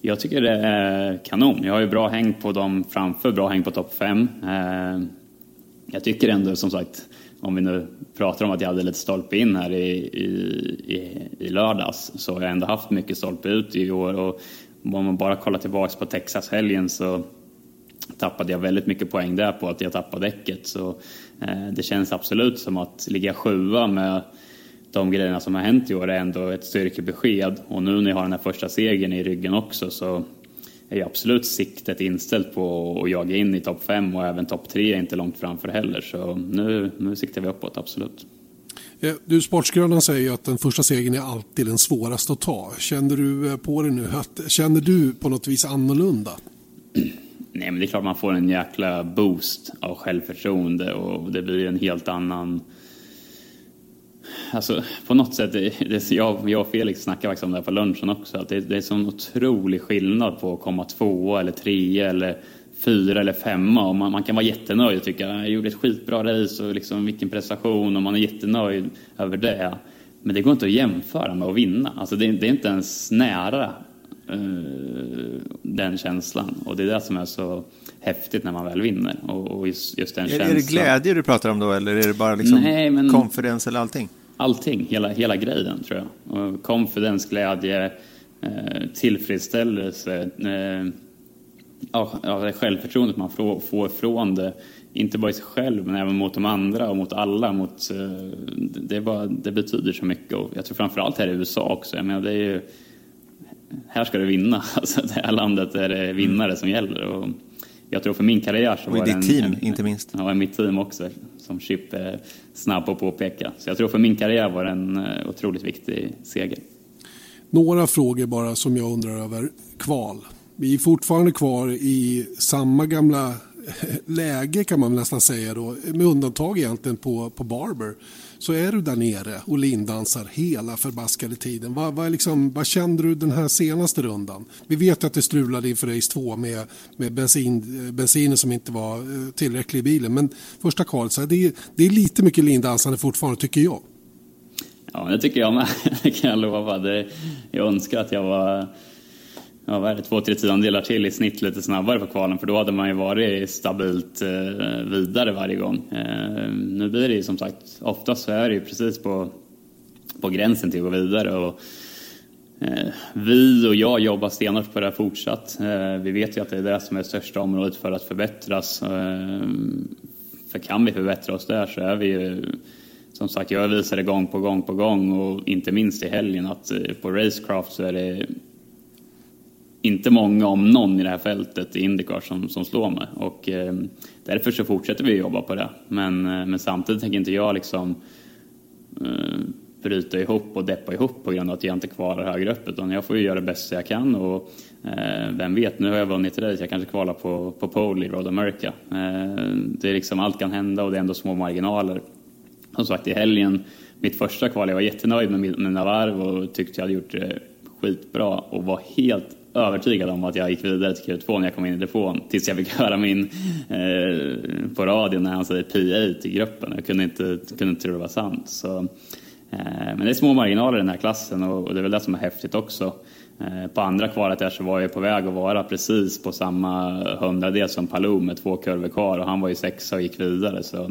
[SPEAKER 3] Jag tycker det är kanon. Jag har ju bra häng på dem framför, bra häng på topp fem. Eh, jag tycker ändå som sagt, om vi nu pratar om att jag hade lite stolpe in här i, i, i lördags, så har jag ändå haft mycket stolpe ut i år. Och om man bara kollar tillbaka på Texas-helgen så tappade jag väldigt mycket poäng där på att jag tappade däcket. Så eh, det känns absolut som att ligga sjua med de grejerna som har hänt i år är ändå ett styrkebesked. Och nu när jag har den här första segern i ryggen också så är ju absolut siktet inställt på att jaga in i topp fem och även topp tre är inte långt framför heller. Så nu, nu siktar vi uppåt, absolut.
[SPEAKER 1] Du, Sportsgrönan säger ju att den första segern är alltid den svåraste att ta. Känner du eh, på det nu? Känner du på något vis annorlunda?
[SPEAKER 3] Nej, men det är klart man får en jäkla boost av självförtroende och det blir en helt annan Alltså, på något sätt, det, jag, jag och Felix snackade faktiskt om det här på lunchen också, att det, det är sån otrolig skillnad på att komma tvåa eller trea eller fyra eller femma och man, man kan vara jättenöjd och tycka jag gjorde ett skitbra race och liksom vilken prestation och man är jättenöjd över det. Men det går inte att jämföra med att vinna. Alltså det, det är inte ens nära den känslan och det är det som är så häftigt när man väl vinner. Och, och just, just den
[SPEAKER 2] är,
[SPEAKER 3] känslan.
[SPEAKER 2] Är det glädje du pratar om då eller är det bara liksom Nej, men... confidence eller allting?
[SPEAKER 3] allting, hela, hela grejen tror jag. Och confidence, glädje, eh, tillfredsställelse, eh, ja, självförtroendet man får, får från det. Inte bara i sig själv men även mot de andra och mot alla. Mot, eh, det, bara, det betyder så mycket och jag tror framförallt här i USA också. Jag menar, det är ju, här ska du vinna. Alltså, det här landet är det vinnare som gäller. Och, jag tror för min karriär så
[SPEAKER 2] och
[SPEAKER 3] var
[SPEAKER 2] det
[SPEAKER 3] en...
[SPEAKER 2] team,
[SPEAKER 3] en,
[SPEAKER 2] inte minst.
[SPEAKER 3] Ja, i mitt team också, som Chip är snabb på att påpeka. Så jag tror för min karriär var det en eh, otroligt viktig seger.
[SPEAKER 1] Några frågor bara som jag undrar över. Kval. Vi är fortfarande kvar i samma gamla läge kan man nästan säga då, med undantag egentligen på, på Barber, så är du där nere och lindansar hela förbaskade tiden. Vad, vad, liksom, vad kände du den här senaste rundan? Vi vet att det strulade inför race 2 med, med bensin, bensinen som inte var eh, tillräcklig i bilen, men första kvalet, så det, är, det är lite mycket lindansande fortfarande tycker jag.
[SPEAKER 3] Ja, det tycker jag med, det kan jag lova. Det, jag önskar att jag var ja, vad är det, två, tre tiondelar till i snitt lite snabbare på kvalen för då hade man ju varit stabilt eh, vidare varje gång. Eh, nu blir det ju som sagt, oftast så är det ju precis på, på gränsen till att gå vidare. Och, eh, vi och jag jobbar stenhårt på det här fortsatt. Eh, vi vet ju att det är det som är det största området för att förbättras. Eh, för kan vi förbättra oss där så är vi ju som sagt, jag visar det gång på gång på gång och inte minst i helgen att på Racecraft så är det inte många, om någon, i det här fältet i Indycar som, som slår mig. Och eh, därför så fortsätter vi jobba på det. Men, eh, men samtidigt tänker inte jag liksom eh, bryta ihop och deppa ihop på grund av att jag inte kvalar högre upp. Utan jag får ju göra det bästa jag kan och eh, vem vet, nu har jag vunnit race, jag kanske kvalar på, på pole i Road America. Eh, det är liksom, allt kan hända och det är ändå små marginaler. Som sagt, i helgen, mitt första kval, jag var jättenöjd med mina varv och tyckte jag hade gjort det skitbra och var helt övertygad om att jag gick vidare till Q2 när jag kom in i depån tills jag fick höra min eh, på radion när han säger PA till gruppen. Jag kunde inte, kunde inte tro det var sant. Så, eh, men det är små marginaler i den här klassen och det är väl det som är häftigt också. Eh, på andra kvalet där så var jag på väg att vara precis på samma hundradel som Palou med två kurvor kvar och han var ju sexa och gick vidare så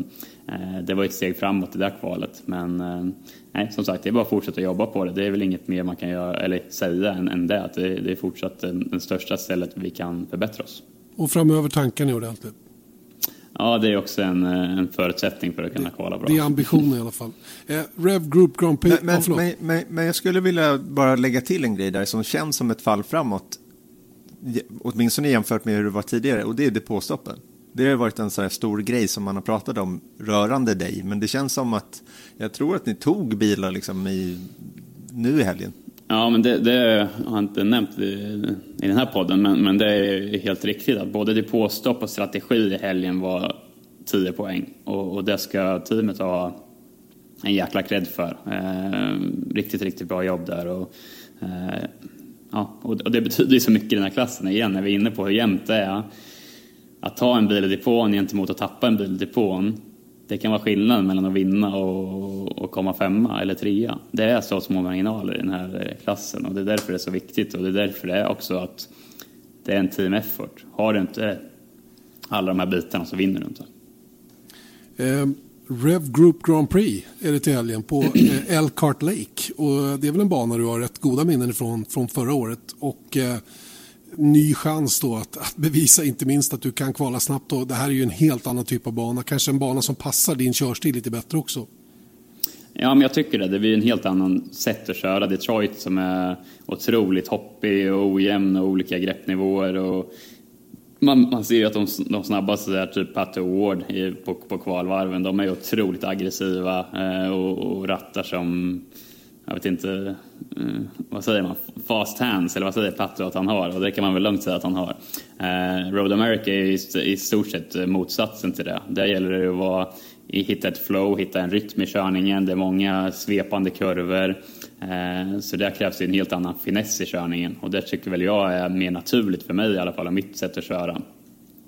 [SPEAKER 3] eh, det var ett steg framåt i det där kvalet. Men eh, nej, som sagt, det är bara att fortsätta jobba på det. Det är väl inget mer man kan göra, eller säga än, än det. Att det, det är fortsatt den största stället vi kan förbättra oss.
[SPEAKER 1] Och framöver tanken är ordentligt?
[SPEAKER 3] Ja, det är också en, en förutsättning för att kunna kvala bra.
[SPEAKER 1] Det är ambitionen i alla fall. Eh, Rev Group Grand Prix.
[SPEAKER 2] Men, men, men, men, men jag skulle vilja bara lägga till en grej där som känns som ett fall framåt. Åtminstone jämfört med hur det var tidigare och det är depåstoppen. Det har varit en sån här stor grej som man har pratat om rörande dig. Men det känns som att jag tror att ni tog bilar liksom i, nu i helgen.
[SPEAKER 3] Ja, men det, det har jag inte nämnt i, i den här podden, men, men det är helt riktigt att både depåstopp och strategi i helgen var 10 poäng. Och, och det ska teamet ha en jäkla cred för. Eh, riktigt, riktigt bra jobb där. Och, eh, ja, och det betyder ju så mycket i den här klassen igen, när vi är inne på hur jämnt det är att ta en bil i depån gentemot att tappa en bil i depån, det kan vara skillnad mellan att vinna och, och komma femma eller trea. Det är så små marginaler i den här eh, klassen och det är därför det är så viktigt och det är därför det är också att det är en team effort. Har du inte alla de här bitarna så vinner du inte.
[SPEAKER 1] Eh, Rev Group Grand Prix är det till helgen på eh, Elkhart Lake. Och det är väl en bana du har rätt goda minnen ifrån från förra året. Och eh, ny chans då att, att, bevisa inte minst att du kan kvala snabbt. Och det här är ju en helt annan typ av bana. Kanske en bana som passar din körstil lite bättre också.
[SPEAKER 3] Ja, men jag tycker det. Det blir en helt annan sätt att köra Detroit som är otroligt hoppig och ojämn och olika greppnivåer. Och man, man ser ju att de, de snabbaste där, typ Pat Ward på, på kvalvarven, de är otroligt aggressiva eh, och, och rattar som jag vet inte, eh, vad säger man, fast hands, eller vad säger Pato att han har? Och det kan man väl lugnt säga att han har. Eh, Road America är i, i stort sett eh, motsatsen till det. Där gäller det att vara, hitta ett flow, hitta en rytm i körningen. Det är många svepande kurvor. Eh, så där krävs det en helt annan finess i körningen. Och det tycker väl jag är mer naturligt för mig i alla fall, och mitt sätt att köra.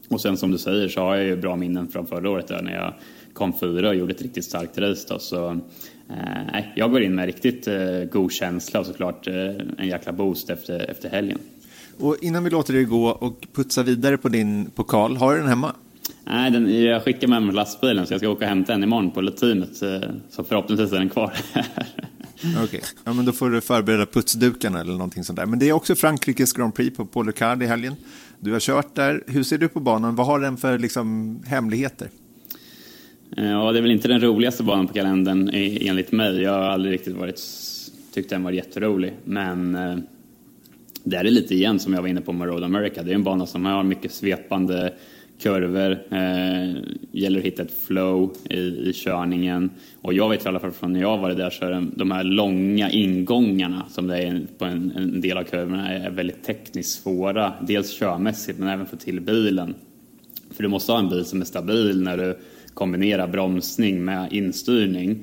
[SPEAKER 3] Och sen som du säger så har jag ju bra minnen från förra året där när jag kom fyra och gjorde ett riktigt starkt race. Då, så Eh, jag går in med riktigt eh, god känsla och såklart eh, en jäkla boost efter, efter helgen.
[SPEAKER 2] Och innan vi låter dig gå och putsa vidare på din pokal, har du den hemma?
[SPEAKER 3] Nej, den, jag skickar med mig lastbilen så jag ska åka och hämta den imorgon på teamet. Så förhoppningsvis är den kvar
[SPEAKER 2] Okej, okay. ja, men då får du förbereda putsdukarna eller någonting sånt där. Men det är också Frankrikes Grand Prix på Paul Ricard i helgen. Du har kört där. Hur ser du på banan? Vad har den för liksom, hemligheter?
[SPEAKER 3] Eh, ja, det är väl inte den roligaste banan på kalendern enligt mig. Jag har aldrig riktigt varit, tyckt den var jätterolig. Men eh, det är det lite igen som jag var inne på med Road America. Det är en bana som har mycket svepande kurvor. Eh, gäller att hitta ett flow i, i körningen. Och jag vet i alla fall från när jag var där så är de, de här långa ingångarna som det är på en, en del av kurvorna är väldigt tekniskt svåra. Dels körmässigt men även för till bilen. För du måste ha en bil som är stabil när du kombinera bromsning med instyrning.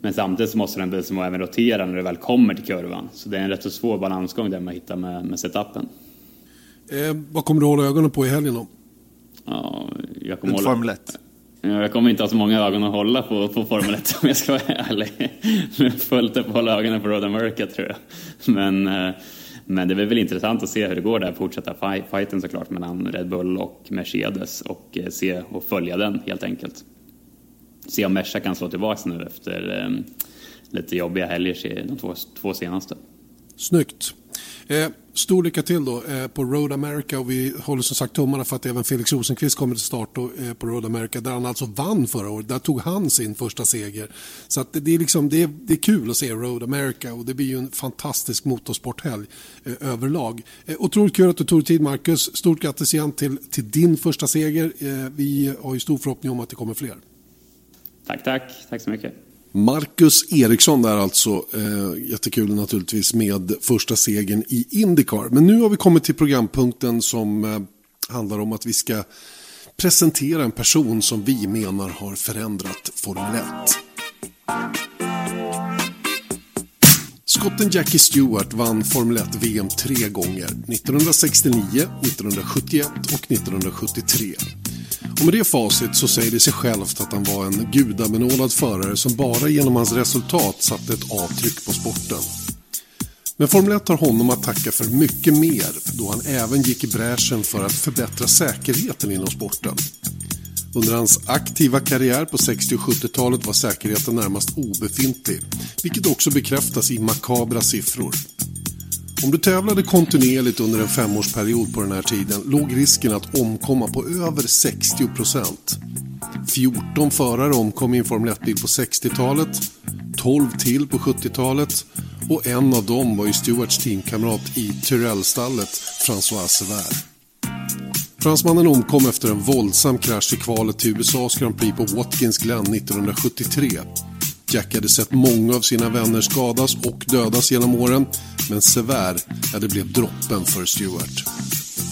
[SPEAKER 3] Men samtidigt så måste den bil som även rotera när du väl kommer till kurvan. Så det är en rätt så svår balansgång där man hittar med, med setupen.
[SPEAKER 1] Eh, vad kommer du hålla ögonen på i helgen då?
[SPEAKER 3] Ja, jag kommer
[SPEAKER 2] hålla... Formel 1?
[SPEAKER 3] Jag kommer inte ha så många ögon att hålla på, på Formel 1 om jag ska vara ärlig. Fullt upp att hålla ögonen på Road America tror jag. Men eh, men det är väl intressant att se hur det går där, fortsätta fighten såklart mellan Red Bull och Mercedes och eh, se och följa den helt enkelt. Se om Merca kan slå tillbaka nu efter eh, lite jobbiga helger de två, två senaste.
[SPEAKER 1] Snyggt. Eh, stor lycka till då eh, på Road America och vi håller som sagt tummarna för att även Felix Rosenqvist kommer till start då, eh, på Road America där han alltså vann förra året. Där tog han sin första seger. Så att det, det, är liksom, det, är, det är kul att se Road America och det blir ju en fantastisk motorsporthelg eh, överlag. Eh, otroligt kul att du tog tid Marcus. Stort grattis igen till, till din första seger. Eh, vi har ju stor förhoppning om att det kommer fler.
[SPEAKER 3] Tack, tack. Tack så mycket.
[SPEAKER 1] Marcus Eriksson där alltså. Eh, jättekul naturligtvis med första segern i Indycar. Men nu har vi kommit till programpunkten som eh, handlar om att vi ska presentera en person som vi menar har förändrat Formel 1. Skotten Jackie Stewart vann Formel 1 VM tre gånger. 1969, 1971 och 1973. Och med det facit så säger det sig självt att han var en gudabenådad förare som bara genom hans resultat satte ett avtryck på sporten. Men Formel 1 har honom att tacka för mycket mer då han även gick i bräschen för att förbättra säkerheten inom sporten. Under hans aktiva karriär på 60 och 70-talet var säkerheten närmast obefintlig, vilket också bekräftas i makabra siffror. Om du tävlade kontinuerligt under en femårsperiod på den här tiden låg risken att omkomma på över 60 procent. 14 förare omkom i en Formel 1-bil på 60-talet, 12 till på 70-talet och en av dem var ju Stewarts teamkamrat i Tyrell-stallet, François Sever. Fransmannen omkom efter en våldsam krasch i kvalet till USAs Grand Prix på Watkins Glen 1973. Jack hade sett många av sina vänner skadas och dödas genom åren, men Sever, ja det blev droppen för Stewart.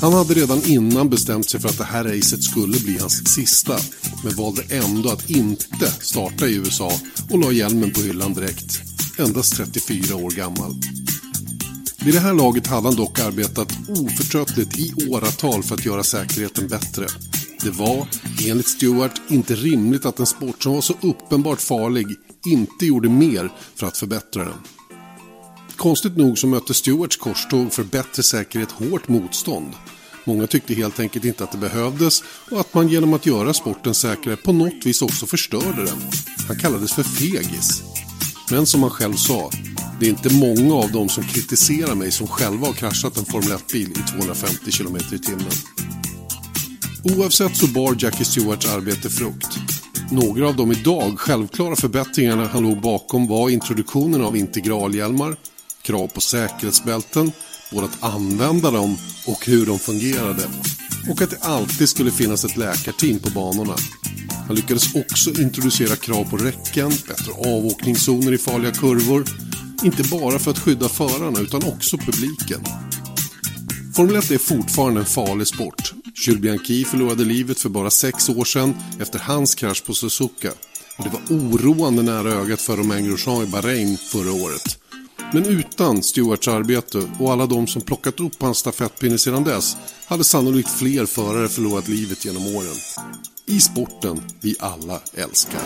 [SPEAKER 1] Han hade redan innan bestämt sig för att det här racet skulle bli hans sista, men valde ändå att inte starta i USA och la hjälmen på hyllan direkt. Endast 34 år gammal. Vid det här laget hade han dock arbetat oförtröttligt i åratal för att göra säkerheten bättre. Det var, enligt Stewart, inte rimligt att en sport som var så uppenbart farlig inte gjorde mer för att förbättra den. Konstigt nog så mötte Stuarts korståg för bättre säkerhet hårt motstånd. Många tyckte helt enkelt inte att det behövdes och att man genom att göra sporten säkrare på något vis också förstörde den. Han kallades för fegis. Men som han själv sa, det är inte många av dem som kritiserar mig som själva har kraschat en Formel 1-bil i 250 km i timmen. Oavsett så bar Jackie Stewarts arbete frukt. Några av de idag självklara förbättringarna han låg bakom var introduktionen av integralhjälmar, krav på säkerhetsbälten, både att använda dem och hur de fungerade. Och att det alltid skulle finnas ett läkarteam på banorna. Han lyckades också introducera krav på räcken, bättre avåkningszoner i farliga kurvor. Inte bara för att skydda förarna utan också publiken. Formel 1 är fortfarande en farlig sport. Jules Bianchi förlorade livet för bara sex år sedan efter hans krasch på Suzuka. Och det var oroande nära ögat för Romain Grosjean i Bahrain förra året. Men utan Stewarts arbete och alla de som plockat upp hans stafettpinne sedan dess hade sannolikt fler förare förlorat livet genom åren. I sporten vi alla älskar.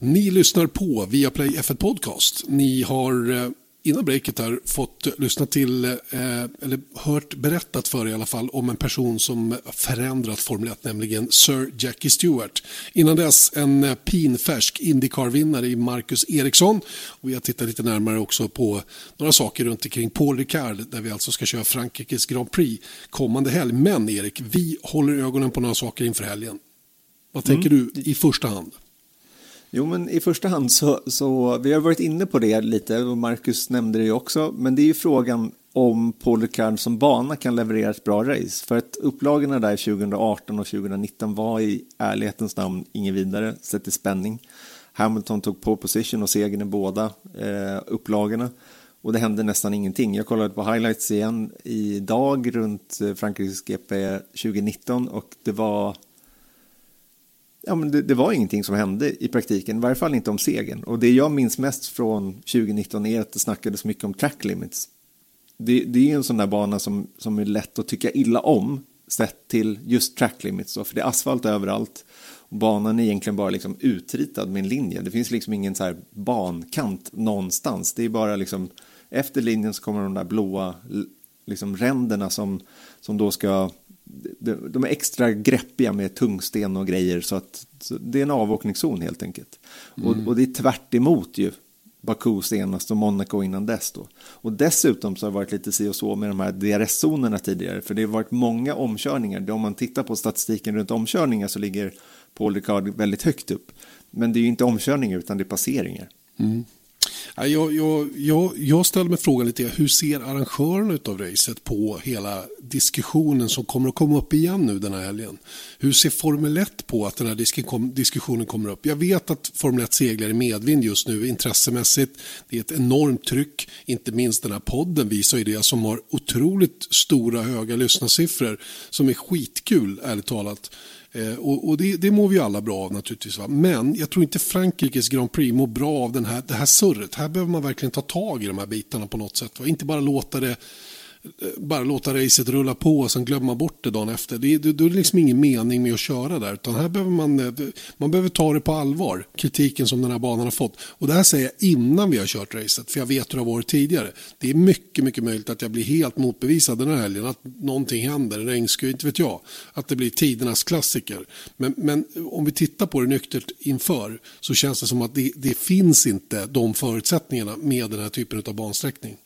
[SPEAKER 1] Ni lyssnar på Viaplay F1 Podcast. Ni har eh, innan breaket här fått lyssna till, eh, eller hört berättat för i alla fall, om en person som förändrat Formel 1, nämligen Sir Jackie Stewart. Innan dess en pinfärsk Indycar-vinnare i Marcus Eriksson. Och vi har tittat lite närmare också på några saker runt omkring Paul Ricard, där vi alltså ska köra Frankrikes Grand Prix kommande helg. Men Erik, vi håller ögonen på några saker inför helgen. Vad tänker mm. du i första hand?
[SPEAKER 2] Jo, men i första hand så, så, vi har varit inne på det lite och Marcus nämnde det ju också, men det är ju frågan om Paul Ricard som bana kan leverera ett bra race. För att upplagorna där 2018 och 2019 var i ärlighetens namn ingen vidare, sett till spänning. Hamilton tog på position och segern i båda eh, upplagorna. Och det hände nästan ingenting. Jag kollade på highlights igen idag runt eh, Frankrikes GP 2019 och det var ja, men det, det, var ingenting som hände i praktiken, i varje fall inte om segern. Och det jag minns mest från 2019 är att det snackades mycket om track limits. Det, det är en sån där bana som, som är lätt att tycka illa om, sett till just track limits. Då, för det är asfalt överallt. Och banan är egentligen bara liksom utritad med en linje. Det finns liksom ingen så här bankant någonstans. Det är bara liksom efter linjen så kommer de där blåa liksom ränderna som, som då ska de är extra greppiga med tungsten och grejer så att så det är en avåkningszon helt enkelt. Mm. Och, och, det är tvärt emot ju Baku senast och Monaco innan dess då. Och dessutom så har det varit lite si och så med de här DRS-zonerna tidigare för det har varit många omkörningar. Om man tittar på statistiken runt omkörningar så ligger Paul Ricard väldigt högt upp. Men det är ju inte omkörningar utan det är passeringar. Mm.
[SPEAKER 1] Jag, jag, jag, jag ställer mig frågan lite, hur ser arrangörerna av racet på hela diskussionen som kommer att komma upp igen nu den här helgen? Hur ser Formel 1 på att den här diskussionen kommer upp? Jag vet att Formel 1 seglar i medvind just nu intressemässigt. Det är ett enormt tryck, inte minst den här podden visar ju det som har otroligt stora höga lyssnarsiffror som är skitkul ärligt talat. Eh, och, och det, det mår vi alla bra av naturligtvis. Va? Men jag tror inte Frankrikes Grand Prix mår bra av den här, det här surret. Här behöver man verkligen ta tag i de här bitarna på något sätt. Va? Inte bara låta det bara låta racet rulla på och sen glömma bort det dagen efter. Det, det, det är liksom ingen mening med att köra där. Utan här behöver man, eh, man behöver ta det på allvar, kritiken som den här banan har fått. Och det här säger jag innan vi har kört racet, för jag vet hur det har varit tidigare. Det är mycket, mycket möjligt att jag blir helt motbevisad den här helgen. Att någonting händer, regnskur, inte vet jag. Att det blir tidernas klassiker. Men, men om vi tittar på det nyktert inför så känns det som att det, det finns inte de förutsättningarna med den här typen av bansträckning.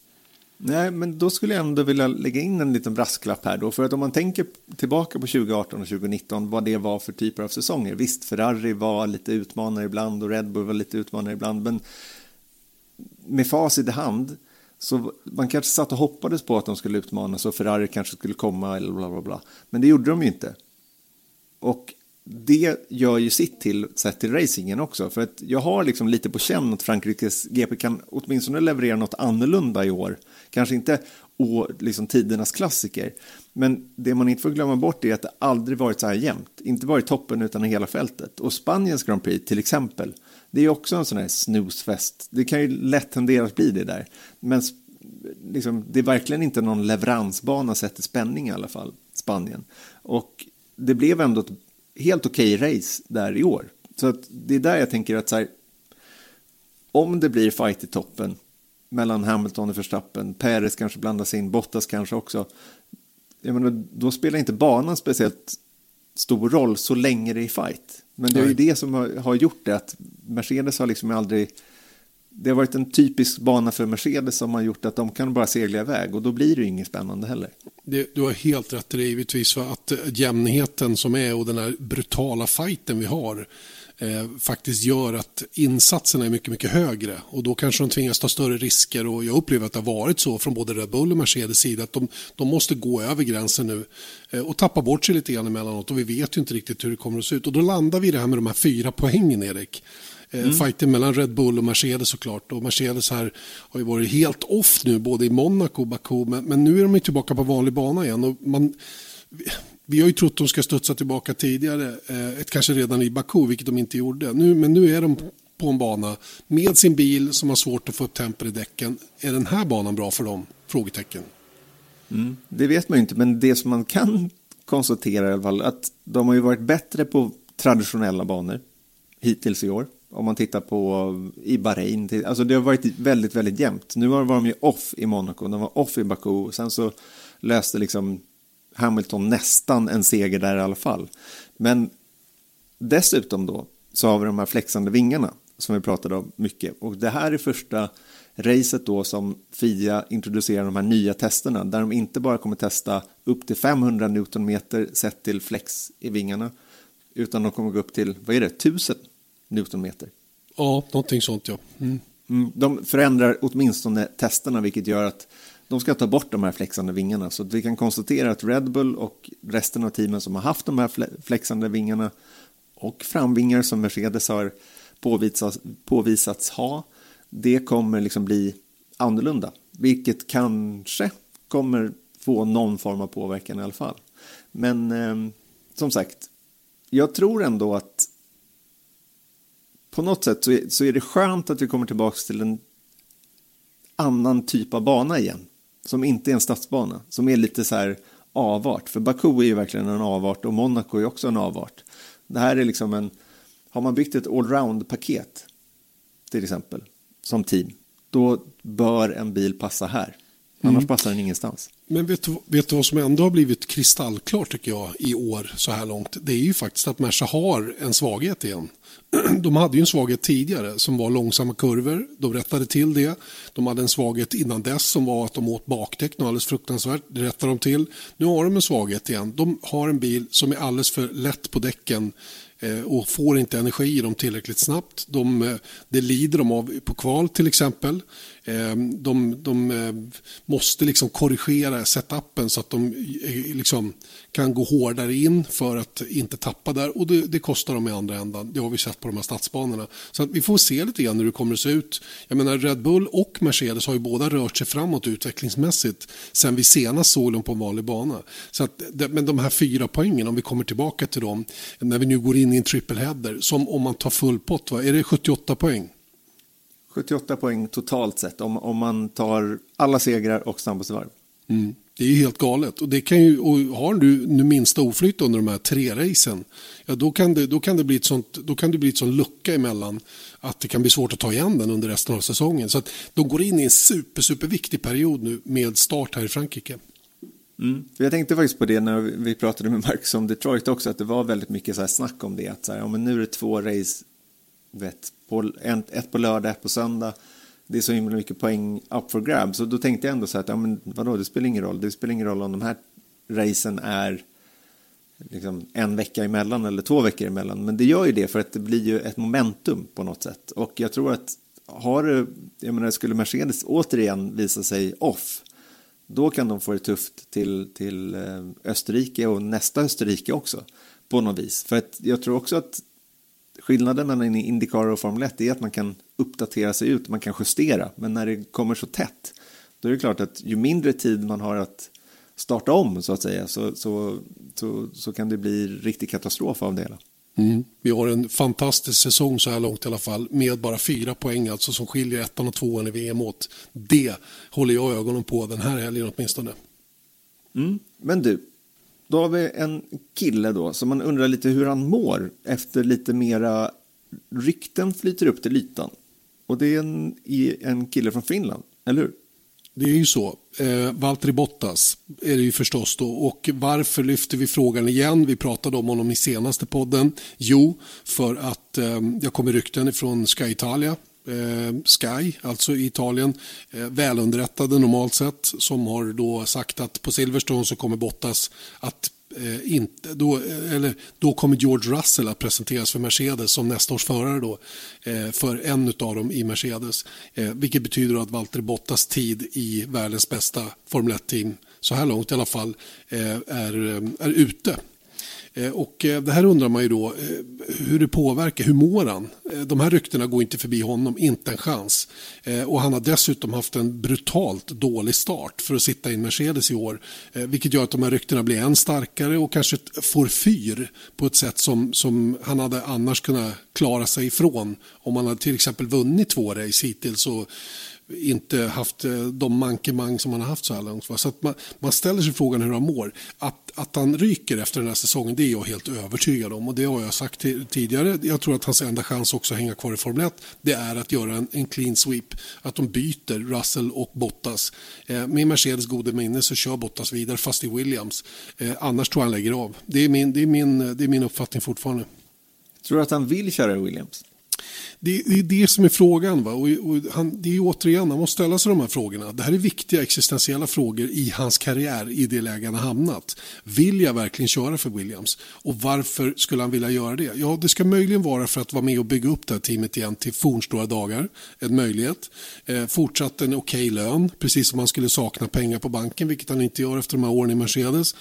[SPEAKER 2] Nej, men då skulle jag ändå vilja lägga in en liten brasklapp här då. För att om man tänker tillbaka på 2018 och 2019, vad det var för typer av säsonger. Visst, Ferrari var lite utmanare ibland och Red Bull var lite utmanare ibland. Men med facit i hand, så man kanske satt och hoppades på att de skulle utmanas och Ferrari kanske skulle komma eller bla bla bla. Men det gjorde de ju inte. Och det gör ju sitt till sett till racingen också. För att jag har liksom lite på känn att Frankrikes GP kan åtminstone leverera något annorlunda i år. Kanske inte och liksom tidernas klassiker. Men det man inte får glömma bort är att det aldrig varit så här jämnt. Inte bara i toppen utan i hela fältet. Och Spaniens Grand Prix till exempel. Det är också en sån här snusfest. Det kan ju lätt tendera att bli det där. Men liksom, det är verkligen inte någon leveransbana sett till spänning i alla fall. Spanien. Och det blev ändå ett helt okej okay race där i år. Så att det är där jag tänker att så här, om det blir fight i toppen mellan Hamilton och Verstappen, Perez kanske blandas in, Bottas kanske också. Jag menar, då spelar inte banan speciellt stor roll så länge det är fight. Men det är ju det som har, har gjort det att Mercedes har liksom aldrig det har varit en typisk bana för Mercedes som har gjort att de kan bara segla iväg och då blir det ju inget spännande heller.
[SPEAKER 1] Det, du har helt rätt i det givetvis för att jämnheten som är och den här brutala fighten vi har eh, faktiskt gör att insatserna är mycket, mycket högre och då kanske de tvingas ta större risker och jag upplever att det har varit så från både Red Bull och Mercedes sida att de, de måste gå över gränsen nu eh, och tappa bort sig lite grann emellanåt och vi vet ju inte riktigt hur det kommer att se ut och då landar vi i det här med de här fyra poängen Erik. Eh, mm. Fighten mellan Red Bull och Mercedes såklart. Och Mercedes här har ju varit helt off nu, både i Monaco och Baku. Men, men nu är de tillbaka på vanlig bana igen. Och man, vi har ju trott att de ska studsa tillbaka tidigare, eh, kanske redan i Baku, vilket de inte gjorde. Nu, men nu är de på en bana med sin bil som har svårt att få upp tempen i däcken. Är den här banan bra för dem? Frågetecken.
[SPEAKER 2] Mm, det vet man ju inte, men det som man kan konstatera i alla fall att de har ju varit bättre på traditionella banor hittills i år. Om man tittar på eh, i Bahrain, alltså det har varit väldigt, väldigt jämnt. Nu var de ju off i Monaco, de var off i Baku, sen så löste liksom Hamilton nästan en seger där i alla fall. Men dessutom då så har vi de här flexande vingarna som vi pratade om mycket. Och det här är första racet då som FIA introducerar de här nya testerna där de inte bara kommer testa upp till 500 Newtonmeter sett till flex i vingarna utan de kommer gå upp till, vad är det, 1000 Newtonmeter?
[SPEAKER 1] Ja, någonting sånt ja. Mm.
[SPEAKER 2] Mm, de förändrar åtminstone testerna vilket gör att de ska ta bort de här flexande vingarna. Så vi kan konstatera att Red Bull och resten av teamen som har haft de här flexande vingarna och framvingar som Mercedes har påvisats, påvisats ha, det kommer liksom bli annorlunda. Vilket kanske kommer få någon form av påverkan i alla fall. Men eh, som sagt, jag tror ändå att på något sätt så är, så är det skönt att vi kommer tillbaka till en annan typ av bana igen som inte är en stadsbana, som är lite så här avart. För Baku är ju verkligen en avart och Monaco är också en avart. Det här är liksom en, har man byggt ett allround-paket till exempel som team, då bör en bil passa här. Annars mm. passar den ingenstans.
[SPEAKER 1] Men vet vet du vad som ändå har blivit kristallklart tycker jag i år så här långt? Det är ju faktiskt att Merca har en svaghet igen. De hade ju en svaghet tidigare som var långsamma kurvor. De rättade till det. De hade en svaghet innan dess som var att de åt bakdäck något alldeles fruktansvärt. Det rättade de till. Nu har de en svaghet igen. De har en bil som är alldeles för lätt på däcken Eh, och får inte energi i dem tillräckligt snabbt. De, eh, det lider de av på kval till exempel. Ehm, de, de eh, måste liksom korrigera setupen så att de eh, liksom kan gå hårdare in för att inte tappa där och det, det, kostar dem i andra ändan. Det har vi sett på de här stadsbanorna. Så att vi får se lite grann hur det kommer att se ut. Jag menar Red Bull och Mercedes har ju båda rört sig framåt utvecklingsmässigt sen vi senast såg dem på en vanlig bana. Så att, men de här fyra poängen, om vi kommer tillbaka till dem, när vi nu går in i en triple header, som om man tar full pott, va? är det 78 poäng?
[SPEAKER 2] 78 poäng totalt sett om, om man tar alla segrar och snabbaste varv.
[SPEAKER 1] Mm. Det är ju helt galet. Och, det kan ju, och har du nu minsta oflytt under de här tre racen, ja, då, kan det, då, kan det bli ett sånt, då kan det bli ett sån lucka emellan att det kan bli svårt att ta igen den under resten av säsongen. Så att de går in i en super, super viktig period nu med start här i Frankrike.
[SPEAKER 2] Mm. jag tänkte faktiskt på det när vi pratade med Marcus om Detroit också, att det var väldigt mycket så här snack om det. Att så här, ja, men nu är det två race, vet, på, ett på lördag, ett på söndag det är så himla mycket poäng up for grabs. Så då tänkte jag ändå så här att, ja men vadå, det spelar ingen roll. Det spelar ingen roll om de här racen är liksom en vecka emellan eller två veckor emellan. Men det gör ju det för att det blir ju ett momentum på något sätt. Och jag tror att har jag menar, skulle Mercedes återigen visa sig off, då kan de få det tufft till, till eh, Österrike och nästa Österrike också på något vis. För att jag tror också att skillnaden mellan Indycar och Formel 1 är att man kan uppdatera sig ut, man kan justera. Men när det kommer så tätt, då är det klart att ju mindre tid man har att starta om så att säga, så, så, så, så kan det bli riktig katastrof av det hela.
[SPEAKER 1] Mm. Vi har en fantastisk säsong så här långt i alla fall med bara fyra poäng alltså som skiljer ettan och tvåan i VM åt. Det håller jag ögonen på den här helgen åtminstone.
[SPEAKER 2] Mm. Men du, då har vi en kille då som man undrar lite hur han mår efter lite mera rykten flyter upp till ytan. Och det är en, en kille från Finland, eller hur?
[SPEAKER 1] Det är ju så. Eh, Valtteri Bottas är det ju förstås då. Och varför lyfter vi frågan igen? Vi pratade om honom i senaste podden. Jo, för att eh, jag kommer rykten från Sky Italia Eh, Sky, alltså i Italien, eh, välunderrättade normalt sett, som har då sagt att på Silverstone så kommer Bottas att eh, inte, då, eh, eller, då kommer George Russell att presenteras för Mercedes som nästa års förare då, eh, för en av dem i Mercedes. Eh, vilket betyder att Valtteri Bottas tid i världens bästa Formel 1-team, så här långt i alla fall, eh, är, är ute. Eh, och eh, det här undrar man ju då eh, hur det påverkar, hur mår han? De här ryktena går inte förbi honom, inte en chans. Och han har dessutom haft en brutalt dålig start för att sitta i en Mercedes i år. Vilket gör att de här ryktena blir än starkare och kanske får fyr på ett sätt som, som han hade annars kunnat klara sig ifrån. Om han hade till exempel vunnit två race hittills och inte haft de mankemang som han har haft så här långt. Så att man, man ställer sig frågan hur han mår. Att, att han ryker efter den här säsongen det är jag helt övertygad om och det har jag sagt tidigare. Jag tror att hans enda chans också att hänga kvar i Formel 1 det är att göra en, en clean sweep. Att de byter Russell och Bottas. Eh, med Mercedes gode minne så kör Bottas vidare fast i Williams. Eh, annars tror jag han lägger av. Det är min, det är min, det är min uppfattning fortfarande.
[SPEAKER 2] Tror du att han vill köra i Williams?
[SPEAKER 1] Det, det, är det som är frågan. Va? Och, och han, det är återigen, han måste ställa sig de här frågorna. Det här är viktiga existentiella frågor i hans karriär i det läge han har hamnat. Vill jag verkligen köra för Williams? Och varför skulle han vilja göra det? Ja, det ska möjligen vara för att vara med och bygga upp det här teamet igen till fornstora dagar. En möjlighet. Eh, fortsatt en okej okay lön, precis som han skulle sakna pengar på banken, vilket han inte gör efter de här åren i Mercedes.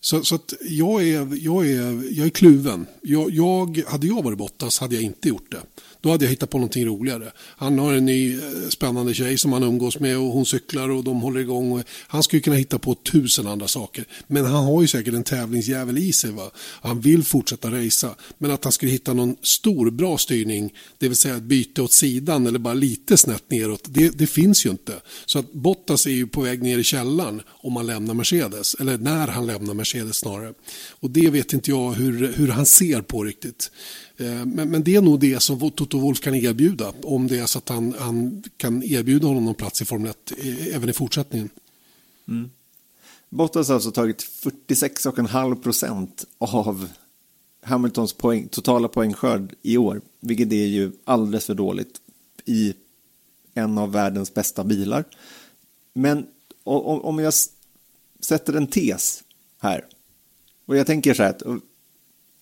[SPEAKER 1] Så, så att jag, är, jag, är, jag är kluven. Jag, jag, hade jag varit Bottas hade jag inte gjort det. Då hade jag hittat på någonting roligare. Han har en ny eh, spännande tjej som han umgås med och hon cyklar och de håller igång. han skulle kunna hitta på tusen andra saker. Men han har ju säkert en tävlingsjävel i sig. Va? Han vill fortsätta racea. Men att han skulle hitta någon stor bra styrning, det vill säga ett byte åt sidan eller bara lite snett neråt, det, det finns ju inte. Så att Bottas är ju på väg ner i källaren om han lämnar Mercedes. Eller när han lämnar Mercedes snarare. Och det vet inte jag hur, hur han ser på riktigt. Eh, men, men, det är nog det som Toto Wolf kan erbjuda om det är så att han, han kan erbjuda honom någon plats i Formel 1 eh, även i fortsättningen.
[SPEAKER 2] Mm. Bottas har alltså tagit 46,5 procent av Hamiltons poäng, totala poängskörd i år, vilket är ju alldeles för dåligt i en av världens bästa bilar. Men om jag sätter en tes här, och jag tänker så här att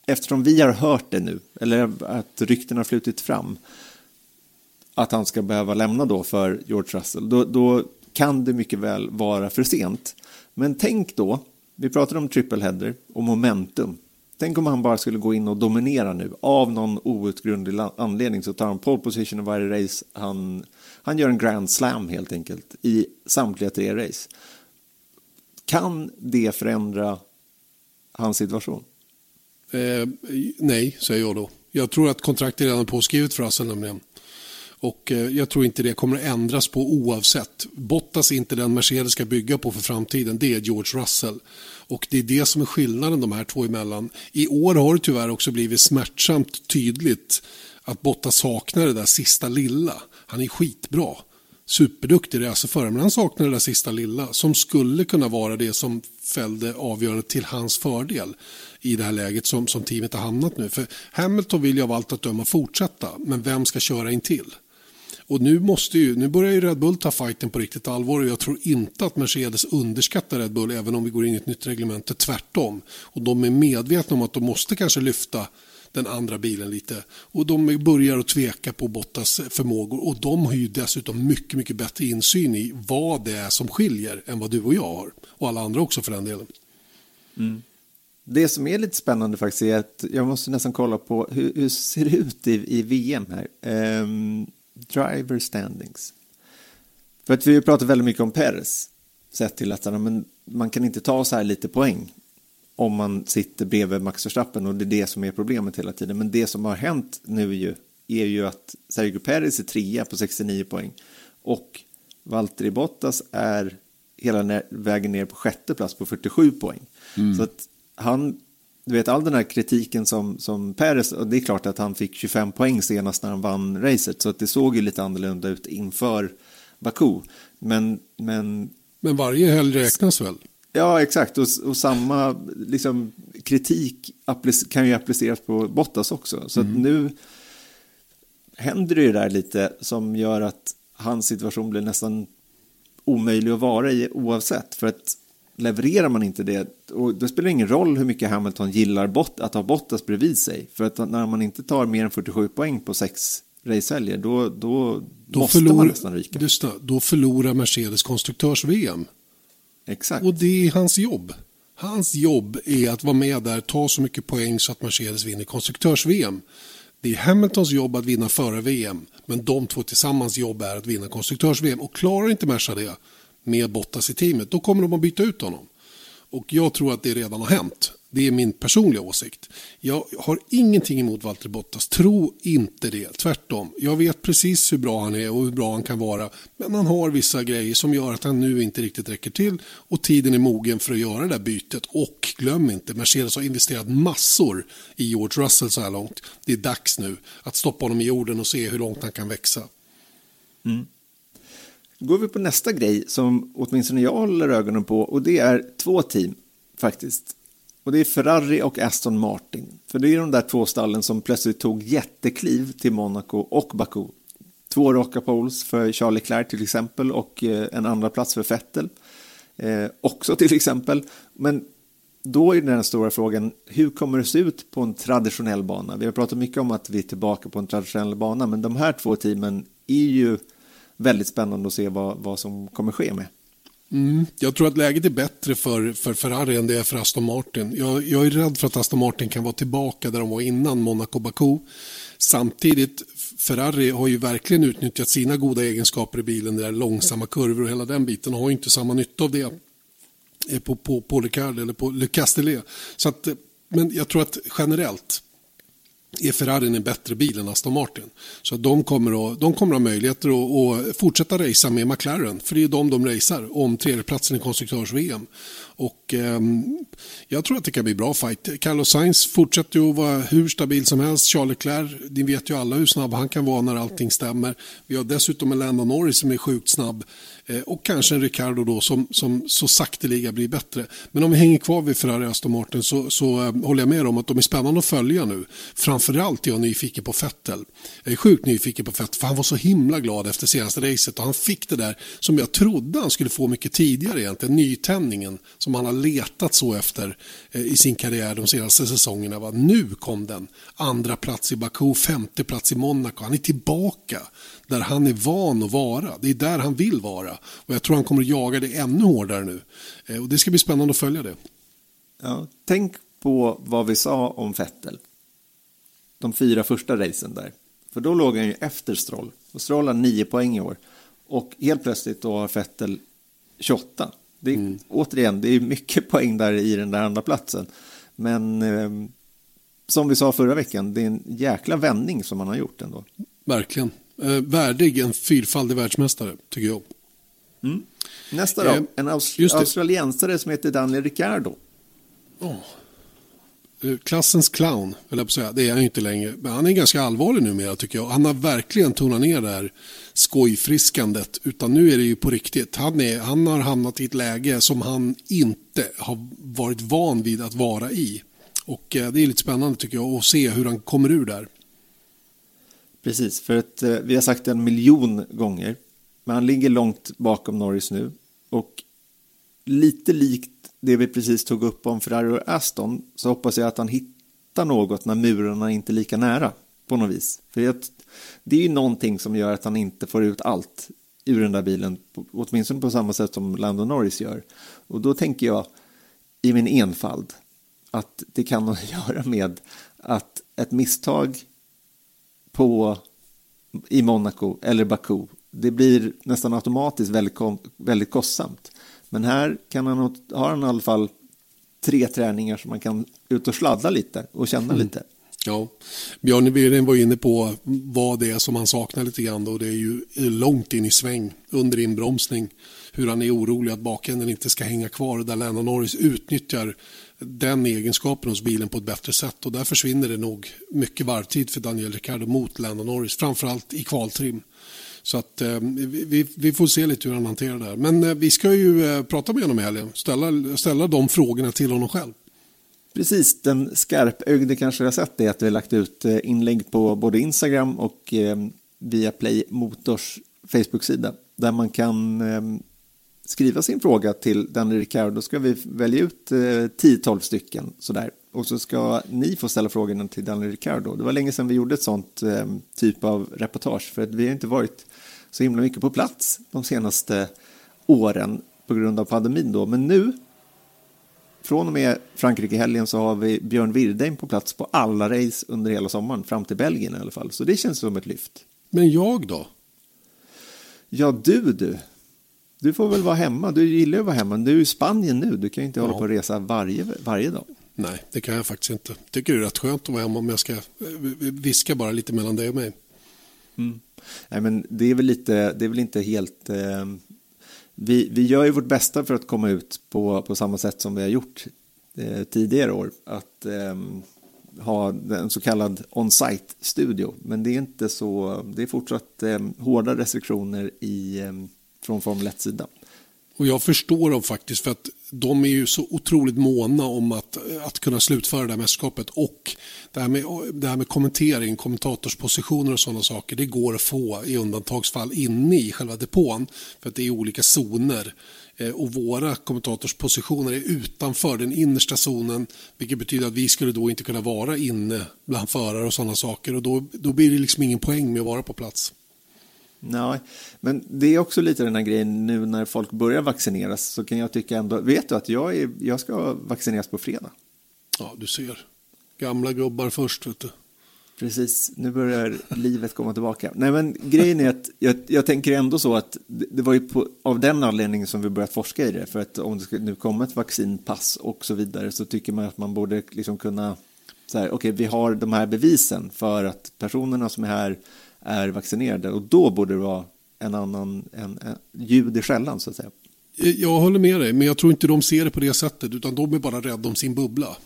[SPEAKER 2] eftersom vi har hört det nu, eller att rykten har flutit fram, att han ska behöva lämna då för George Russell, då, då kan det mycket väl vara för sent. Men tänk då, vi pratade om triple header och momentum. Tänk om han bara skulle gå in och dominera nu. Av någon outgrundlig anledning så tar han pole position i varje race. Han, han gör en grand slam helt enkelt i samtliga tre race. Kan det förändra hans situation?
[SPEAKER 1] Eh, nej, säger jag då. Jag tror att kontraktet är redan påskrivet för Russell nämligen. Och eh, jag tror inte det kommer att ändras på oavsett. Bottas är inte den Mercedes ska bygga på för framtiden. Det är George Russell. Och det är det som är skillnaden de här två emellan. I år har det tyvärr också blivit smärtsamt tydligt att Bottas saknar det där sista lilla. Han är skitbra. Superduktig racerförare, alltså men han saknar det där sista lilla som skulle kunna vara det som fällde avgörandet till hans fördel i det här läget som, som teamet har hamnat nu. För Hamilton vill ju av allt att döma fortsätta, men vem ska köra in till? Och nu, måste ju, nu börjar ju Red Bull ta fighten på riktigt allvar och jag tror inte att Mercedes underskattar Red Bull även om vi går in i ett nytt reglement. Tvärtom. Och de är medvetna om att de måste kanske lyfta den andra bilen lite. Och de börjar att tveka på Bottas förmågor och de har ju dessutom mycket, mycket bättre insyn i vad det är som skiljer än vad du och jag har. Och alla andra också för den delen.
[SPEAKER 2] Mm. Det som är lite spännande faktiskt är att jag måste nästan kolla på hur, hur ser det ut i, i VM här. Um, driver standings. För att vi har pratat väldigt mycket om Perez. Sett till att men, man kan inte ta så här lite poäng om man sitter bredvid Max Verstappen och det är det som är problemet hela tiden. Men det som har hänt nu ju, är ju att Sergio Perez är trea på 69 poäng och Valtteri Bottas är hela vägen ner på sjätte plats på 47 poäng. Mm. Så att han, du vet all den här kritiken som, som Perez, och det är klart att han fick 25 poäng senast när han vann racet, så att det såg ju lite annorlunda ut inför Baku. Men, men,
[SPEAKER 1] men varje helg räknas väl?
[SPEAKER 2] Ja, exakt. Och, och samma liksom, kritik kan ju appliceras på Bottas också. Så mm. nu händer det ju där lite som gör att hans situation blir nästan omöjlig att vara i oavsett. För att levererar man inte det, och det spelar ingen roll hur mycket Hamilton gillar bot, att ha Bottas bredvid sig. För att när man inte tar mer än 47 poäng på sex racehelger, då, då, då måste man nästan ryka.
[SPEAKER 1] Just det, då förlorar Mercedes konstruktörs-VM.
[SPEAKER 2] Exakt.
[SPEAKER 1] Och det är hans jobb. Hans jobb är att vara med där, ta så mycket poäng så att Mercedes vinner konstruktörs-VM. Det är Hamiltons jobb att vinna före-VM, men de två tillsammans jobb är att vinna konstruktörs-VM. Och klarar inte Merca det, med Bottas i teamet, då kommer de att byta ut honom. Och jag tror att det redan har hänt. Det är min personliga åsikt. Jag har ingenting emot Valtteri Bottas. Tro inte det. Tvärtom. Jag vet precis hur bra han är och hur bra han kan vara. Men han har vissa grejer som gör att han nu inte riktigt räcker till. Och tiden är mogen för att göra det där bytet. Och glöm inte, Mercedes har investerat massor i George Russell så här långt. Det är dags nu att stoppa honom i jorden och se hur långt han kan växa.
[SPEAKER 2] Mm går vi på nästa grej som åtminstone jag håller ögonen på och det är två team faktiskt. Och det är Ferrari och Aston Martin. För det är de där två stallen som plötsligt tog jättekliv till Monaco och Baku. Två raka poles för Charlie Leclerc till exempel och eh, en andra plats för Vettel. Eh, också till exempel. Men då är den stora frågan, hur kommer det se ut på en traditionell bana? Vi har pratat mycket om att vi är tillbaka på en traditionell bana, men de här två teamen är ju väldigt spännande att se vad, vad som kommer ske med.
[SPEAKER 1] Mm, jag tror att läget är bättre för, för Ferrari än det är för Aston Martin. Jag, jag är rädd för att Aston Martin kan vara tillbaka där de var innan Monaco Baku. Samtidigt, Ferrari har ju verkligen utnyttjat sina goda egenskaper i bilen, det där långsamma kurvor och hela den biten och har inte samma nytta av det eh, på, på, på Le eller på Le Castellet. Så att, eh, men jag tror att generellt är Ferrarin en bättre bil än Aston Martin. Så de kommer att, de kommer att ha möjligheter att, att fortsätta racea med McLaren. För det är de de racear om tredjeplatsen i konstruktörs-VM. Och eh, jag tror att det kan bli bra fight. Carlos Sainz fortsätter ju att vara hur stabil som helst. Charles Leclerc, ni vet ju alla hur snabb han kan vara när allting stämmer. Vi har dessutom en Lando Norris som är sjukt snabb. Eh, och kanske en Ricardo då som, som så sakteliga blir bättre. Men om vi hänger kvar vid Ferrari och Aston Martin så, så eh, håller jag med om att de är spännande att följa nu. Framförallt är jag nyfiken på Vettel. Jag är sjukt nyfiken på Vettel för han var så himla glad efter senaste racet och han fick det där som jag trodde han skulle få mycket tidigare egentligen, nytändningen som han har letat så efter eh, i sin karriär de senaste säsongerna. Va? Nu kom den. Andra plats i Baku, femte plats i Monaco. Han är tillbaka där han är van att vara. Det är där han vill vara. Och jag tror han kommer att jaga det ännu hårdare nu. Eh, och det ska bli spännande att följa det.
[SPEAKER 2] Ja, tänk på vad vi sa om Fettel. De fyra första racen där. För då låg han ju efter Stroll. Och Stroll har nio poäng i år. Och helt plötsligt då har Fettel 28. Det är, mm. Återigen, det är mycket poäng där i den där andra platsen. Men eh, som vi sa förra veckan, det är en jäkla vändning som han har gjort ändå.
[SPEAKER 1] Verkligen. Eh, värdig en fyrfaldig världsmästare, tycker jag.
[SPEAKER 2] Mm. Nästa då, eh, en aus australiensare som heter Daniel Ricciardo.
[SPEAKER 1] Oh. Klassens clown, vill jag säga. Det är han inte längre. Men han är ganska allvarlig numera tycker jag. Han har verkligen tonat ner det här skojfriskandet. Utan nu är det ju på riktigt. Han, är, han har hamnat i ett läge som han inte har varit van vid att vara i. Och eh, det är lite spännande tycker jag att se hur han kommer ur där.
[SPEAKER 2] Precis, för att eh, vi har sagt det en miljon gånger. Men han ligger långt bakom Norris nu. Och lite likt det vi precis tog upp om Ferrari och Aston så hoppas jag att han hittar något när murarna inte är lika nära på något vis. För det är ju någonting som gör att han inte får ut allt ur den där bilen, åtminstone på samma sätt som Lando Norris gör. Och då tänker jag i min enfald att det kan ha att göra med att ett misstag på, i Monaco eller Baku, det blir nästan automatiskt väldigt, väldigt kostsamt. Men här kan han, har han i alla fall tre träningar som man kan ut och sladda lite och känna mm. lite.
[SPEAKER 1] Ja, Björn Wiren var inne på vad det är som han saknar lite grann och det är ju långt in i sväng under inbromsning. Hur han är orolig att bakänden inte ska hänga kvar där Lennon Norris utnyttjar den egenskapen hos bilen på ett bättre sätt och där försvinner det nog mycket varvtid för Daniel Ricciardo mot Lennon Norris, framförallt i kvaltrim. Så att eh, vi, vi, får se lite hur han hanterar det här. Men eh, vi ska ju eh, prata med honom i helgen, ställa, ställa de frågorna till honom själv.
[SPEAKER 2] Precis, den skarpögde kanske har sett det att vi har lagt ut eh, inlägg på både Instagram och eh, via Play Motors Facebook-sida där man kan ehm, skriva sin fråga till Daniel Ricciardo. Då ska vi välja ut eh, 10-12 stycken sådär. Och så ska ni få ställa frågorna till Daniel Ricciardo. Det var länge sedan vi gjorde ett sånt eh, typ av reportage för att vi har inte varit så himla mycket på plats de senaste åren på grund av pandemin då. Men nu, från och med Frankrike-helgen så har vi Björn Wirdheim på plats på alla race under hela sommaren, fram till Belgien i alla fall. Så det känns som ett lyft.
[SPEAKER 1] Men jag då?
[SPEAKER 2] Ja, du du. Du får väl vara hemma. Du gillar ju att vara hemma. Du är i Spanien nu. Du kan ju inte ja. hålla på och resa varje, varje dag.
[SPEAKER 1] Nej, det kan jag faktiskt inte. Tycker det är rätt skönt att vara hemma om jag ska eh, viska bara lite mellan dig och mig.
[SPEAKER 2] Mm. Nej, men det är väl lite, det är väl inte helt... Eh, vi, vi gör ju vårt bästa för att komma ut på, på samma sätt som vi har gjort eh, tidigare år. Att eh, ha en så kallad on-site studio. Men det är inte så, det är fortsatt eh, hårda restriktioner i, eh, från Formel 1-sidan.
[SPEAKER 1] Och jag förstår dem faktiskt för att de är ju så otroligt måna om att, att kunna slutföra det här mästerskapet. Och det här, med, det här med kommentering, kommentatorspositioner och sådana saker, det går att få i undantagsfall inne i själva depån. För att det är olika zoner. Eh, och våra kommentatorspositioner är utanför den innersta zonen. Vilket betyder att vi skulle då inte kunna vara inne bland förare och sådana saker. Och då, då blir det liksom ingen poäng med att vara på plats.
[SPEAKER 2] Nej, men det är också lite den här grejen nu när folk börjar vaccineras så kan jag tycka ändå, vet du att jag, är, jag ska vaccineras på fredag?
[SPEAKER 1] Ja, du ser. Gamla gubbar först, vet du.
[SPEAKER 2] Precis, nu börjar livet komma tillbaka. Nej, men grejen är att jag, jag tänker ändå så att det, det var ju på, av den anledningen som vi börjat forska i det. För att om det ska nu komma ett vaccinpass och så vidare så tycker man att man borde liksom kunna, så här, okej, okay, vi har de här bevisen för att personerna som är här är vaccinerade och då borde det vara en annan en, en ljud i skällan så att säga.
[SPEAKER 1] Eh, jag håller med dig, men jag tror inte de ser det på det sättet utan de är bara rädda om sin bubbla.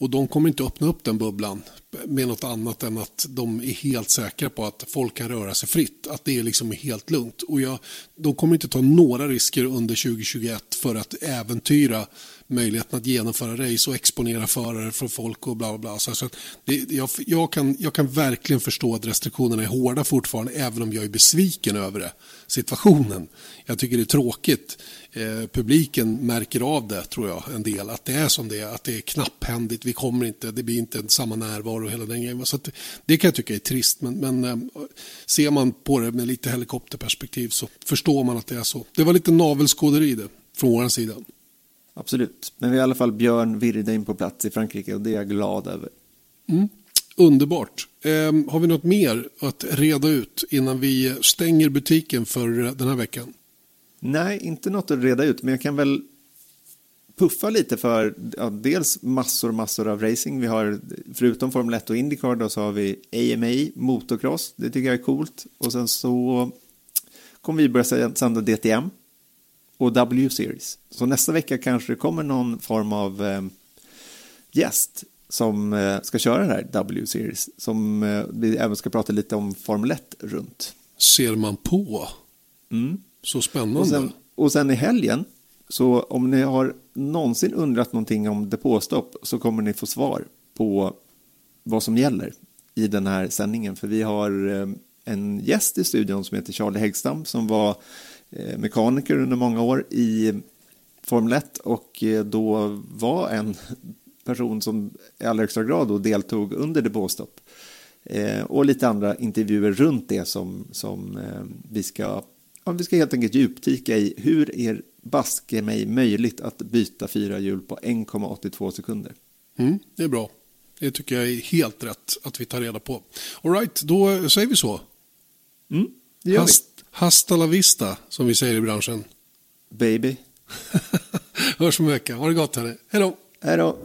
[SPEAKER 1] Och de kommer inte öppna upp den bubblan med något annat än att de är helt säkra på att folk kan röra sig fritt. Att det är liksom helt lugnt. Och jag, de kommer inte ta några risker under 2021 för att äventyra möjligheten att genomföra race och exponera förare för folk och bla bla bla. Så, så det, jag, jag, kan, jag kan verkligen förstå att restriktionerna är hårda fortfarande även om jag är besviken över det, situationen. Jag tycker det är tråkigt. Eh, publiken märker av det tror jag en del, att det är som det är, att det är knapphändigt, vi kommer inte, det blir inte samma närvaro och hela den grejen. Så det, det kan jag tycka är trist, men, men eh, ser man på det med lite helikopterperspektiv så förstår man att det är så. Det var lite navelskåderi det, från vår sida.
[SPEAKER 2] Absolut, men vi har i alla fall Björn Wirdheim på plats i Frankrike och det är jag glad över.
[SPEAKER 1] Mm. Underbart. Eh, har vi något mer att reda ut innan vi stänger butiken för den här veckan?
[SPEAKER 2] Nej, inte något att reda ut, men jag kan väl puffa lite för ja, dels massor, massor av racing. Vi har, förutom Formel 1 och Indycar, då, så har vi AMA, motocross. Det tycker jag är coolt. Och sen så kommer vi börja sända DTM och W-series. Så nästa vecka kanske det kommer någon form av eh, gäst som eh, ska köra den här W-series. Som eh, vi även ska prata lite om Formel 1 runt.
[SPEAKER 1] Ser man på?
[SPEAKER 2] Mm.
[SPEAKER 1] Så spännande.
[SPEAKER 2] Och sen, och sen i helgen, så om ni har någonsin undrat någonting om depåstopp så kommer ni få svar på vad som gäller i den här sändningen. För vi har eh, en gäst i studion som heter Charlie Häggstam som var mekaniker under många år i Formel 1 och eh, då var en person som i allra högsta grad då deltog under depåstopp. Och lite andra intervjuer runt det som, som vi ska Ja, vi ska helt enkelt djupdyka i hur är baske mig möjligt att byta fyra hjul på 1,82 sekunder.
[SPEAKER 1] Mm, det är bra. Det tycker jag är helt rätt att vi tar reda på. All right, då säger vi så.
[SPEAKER 2] Mm, det gör
[SPEAKER 1] Hast, vi. Hasta la vista, som vi säger i branschen.
[SPEAKER 2] Baby.
[SPEAKER 1] Hörs om en vecka. Ha det gott, hörni. Hej då.
[SPEAKER 2] Hej då.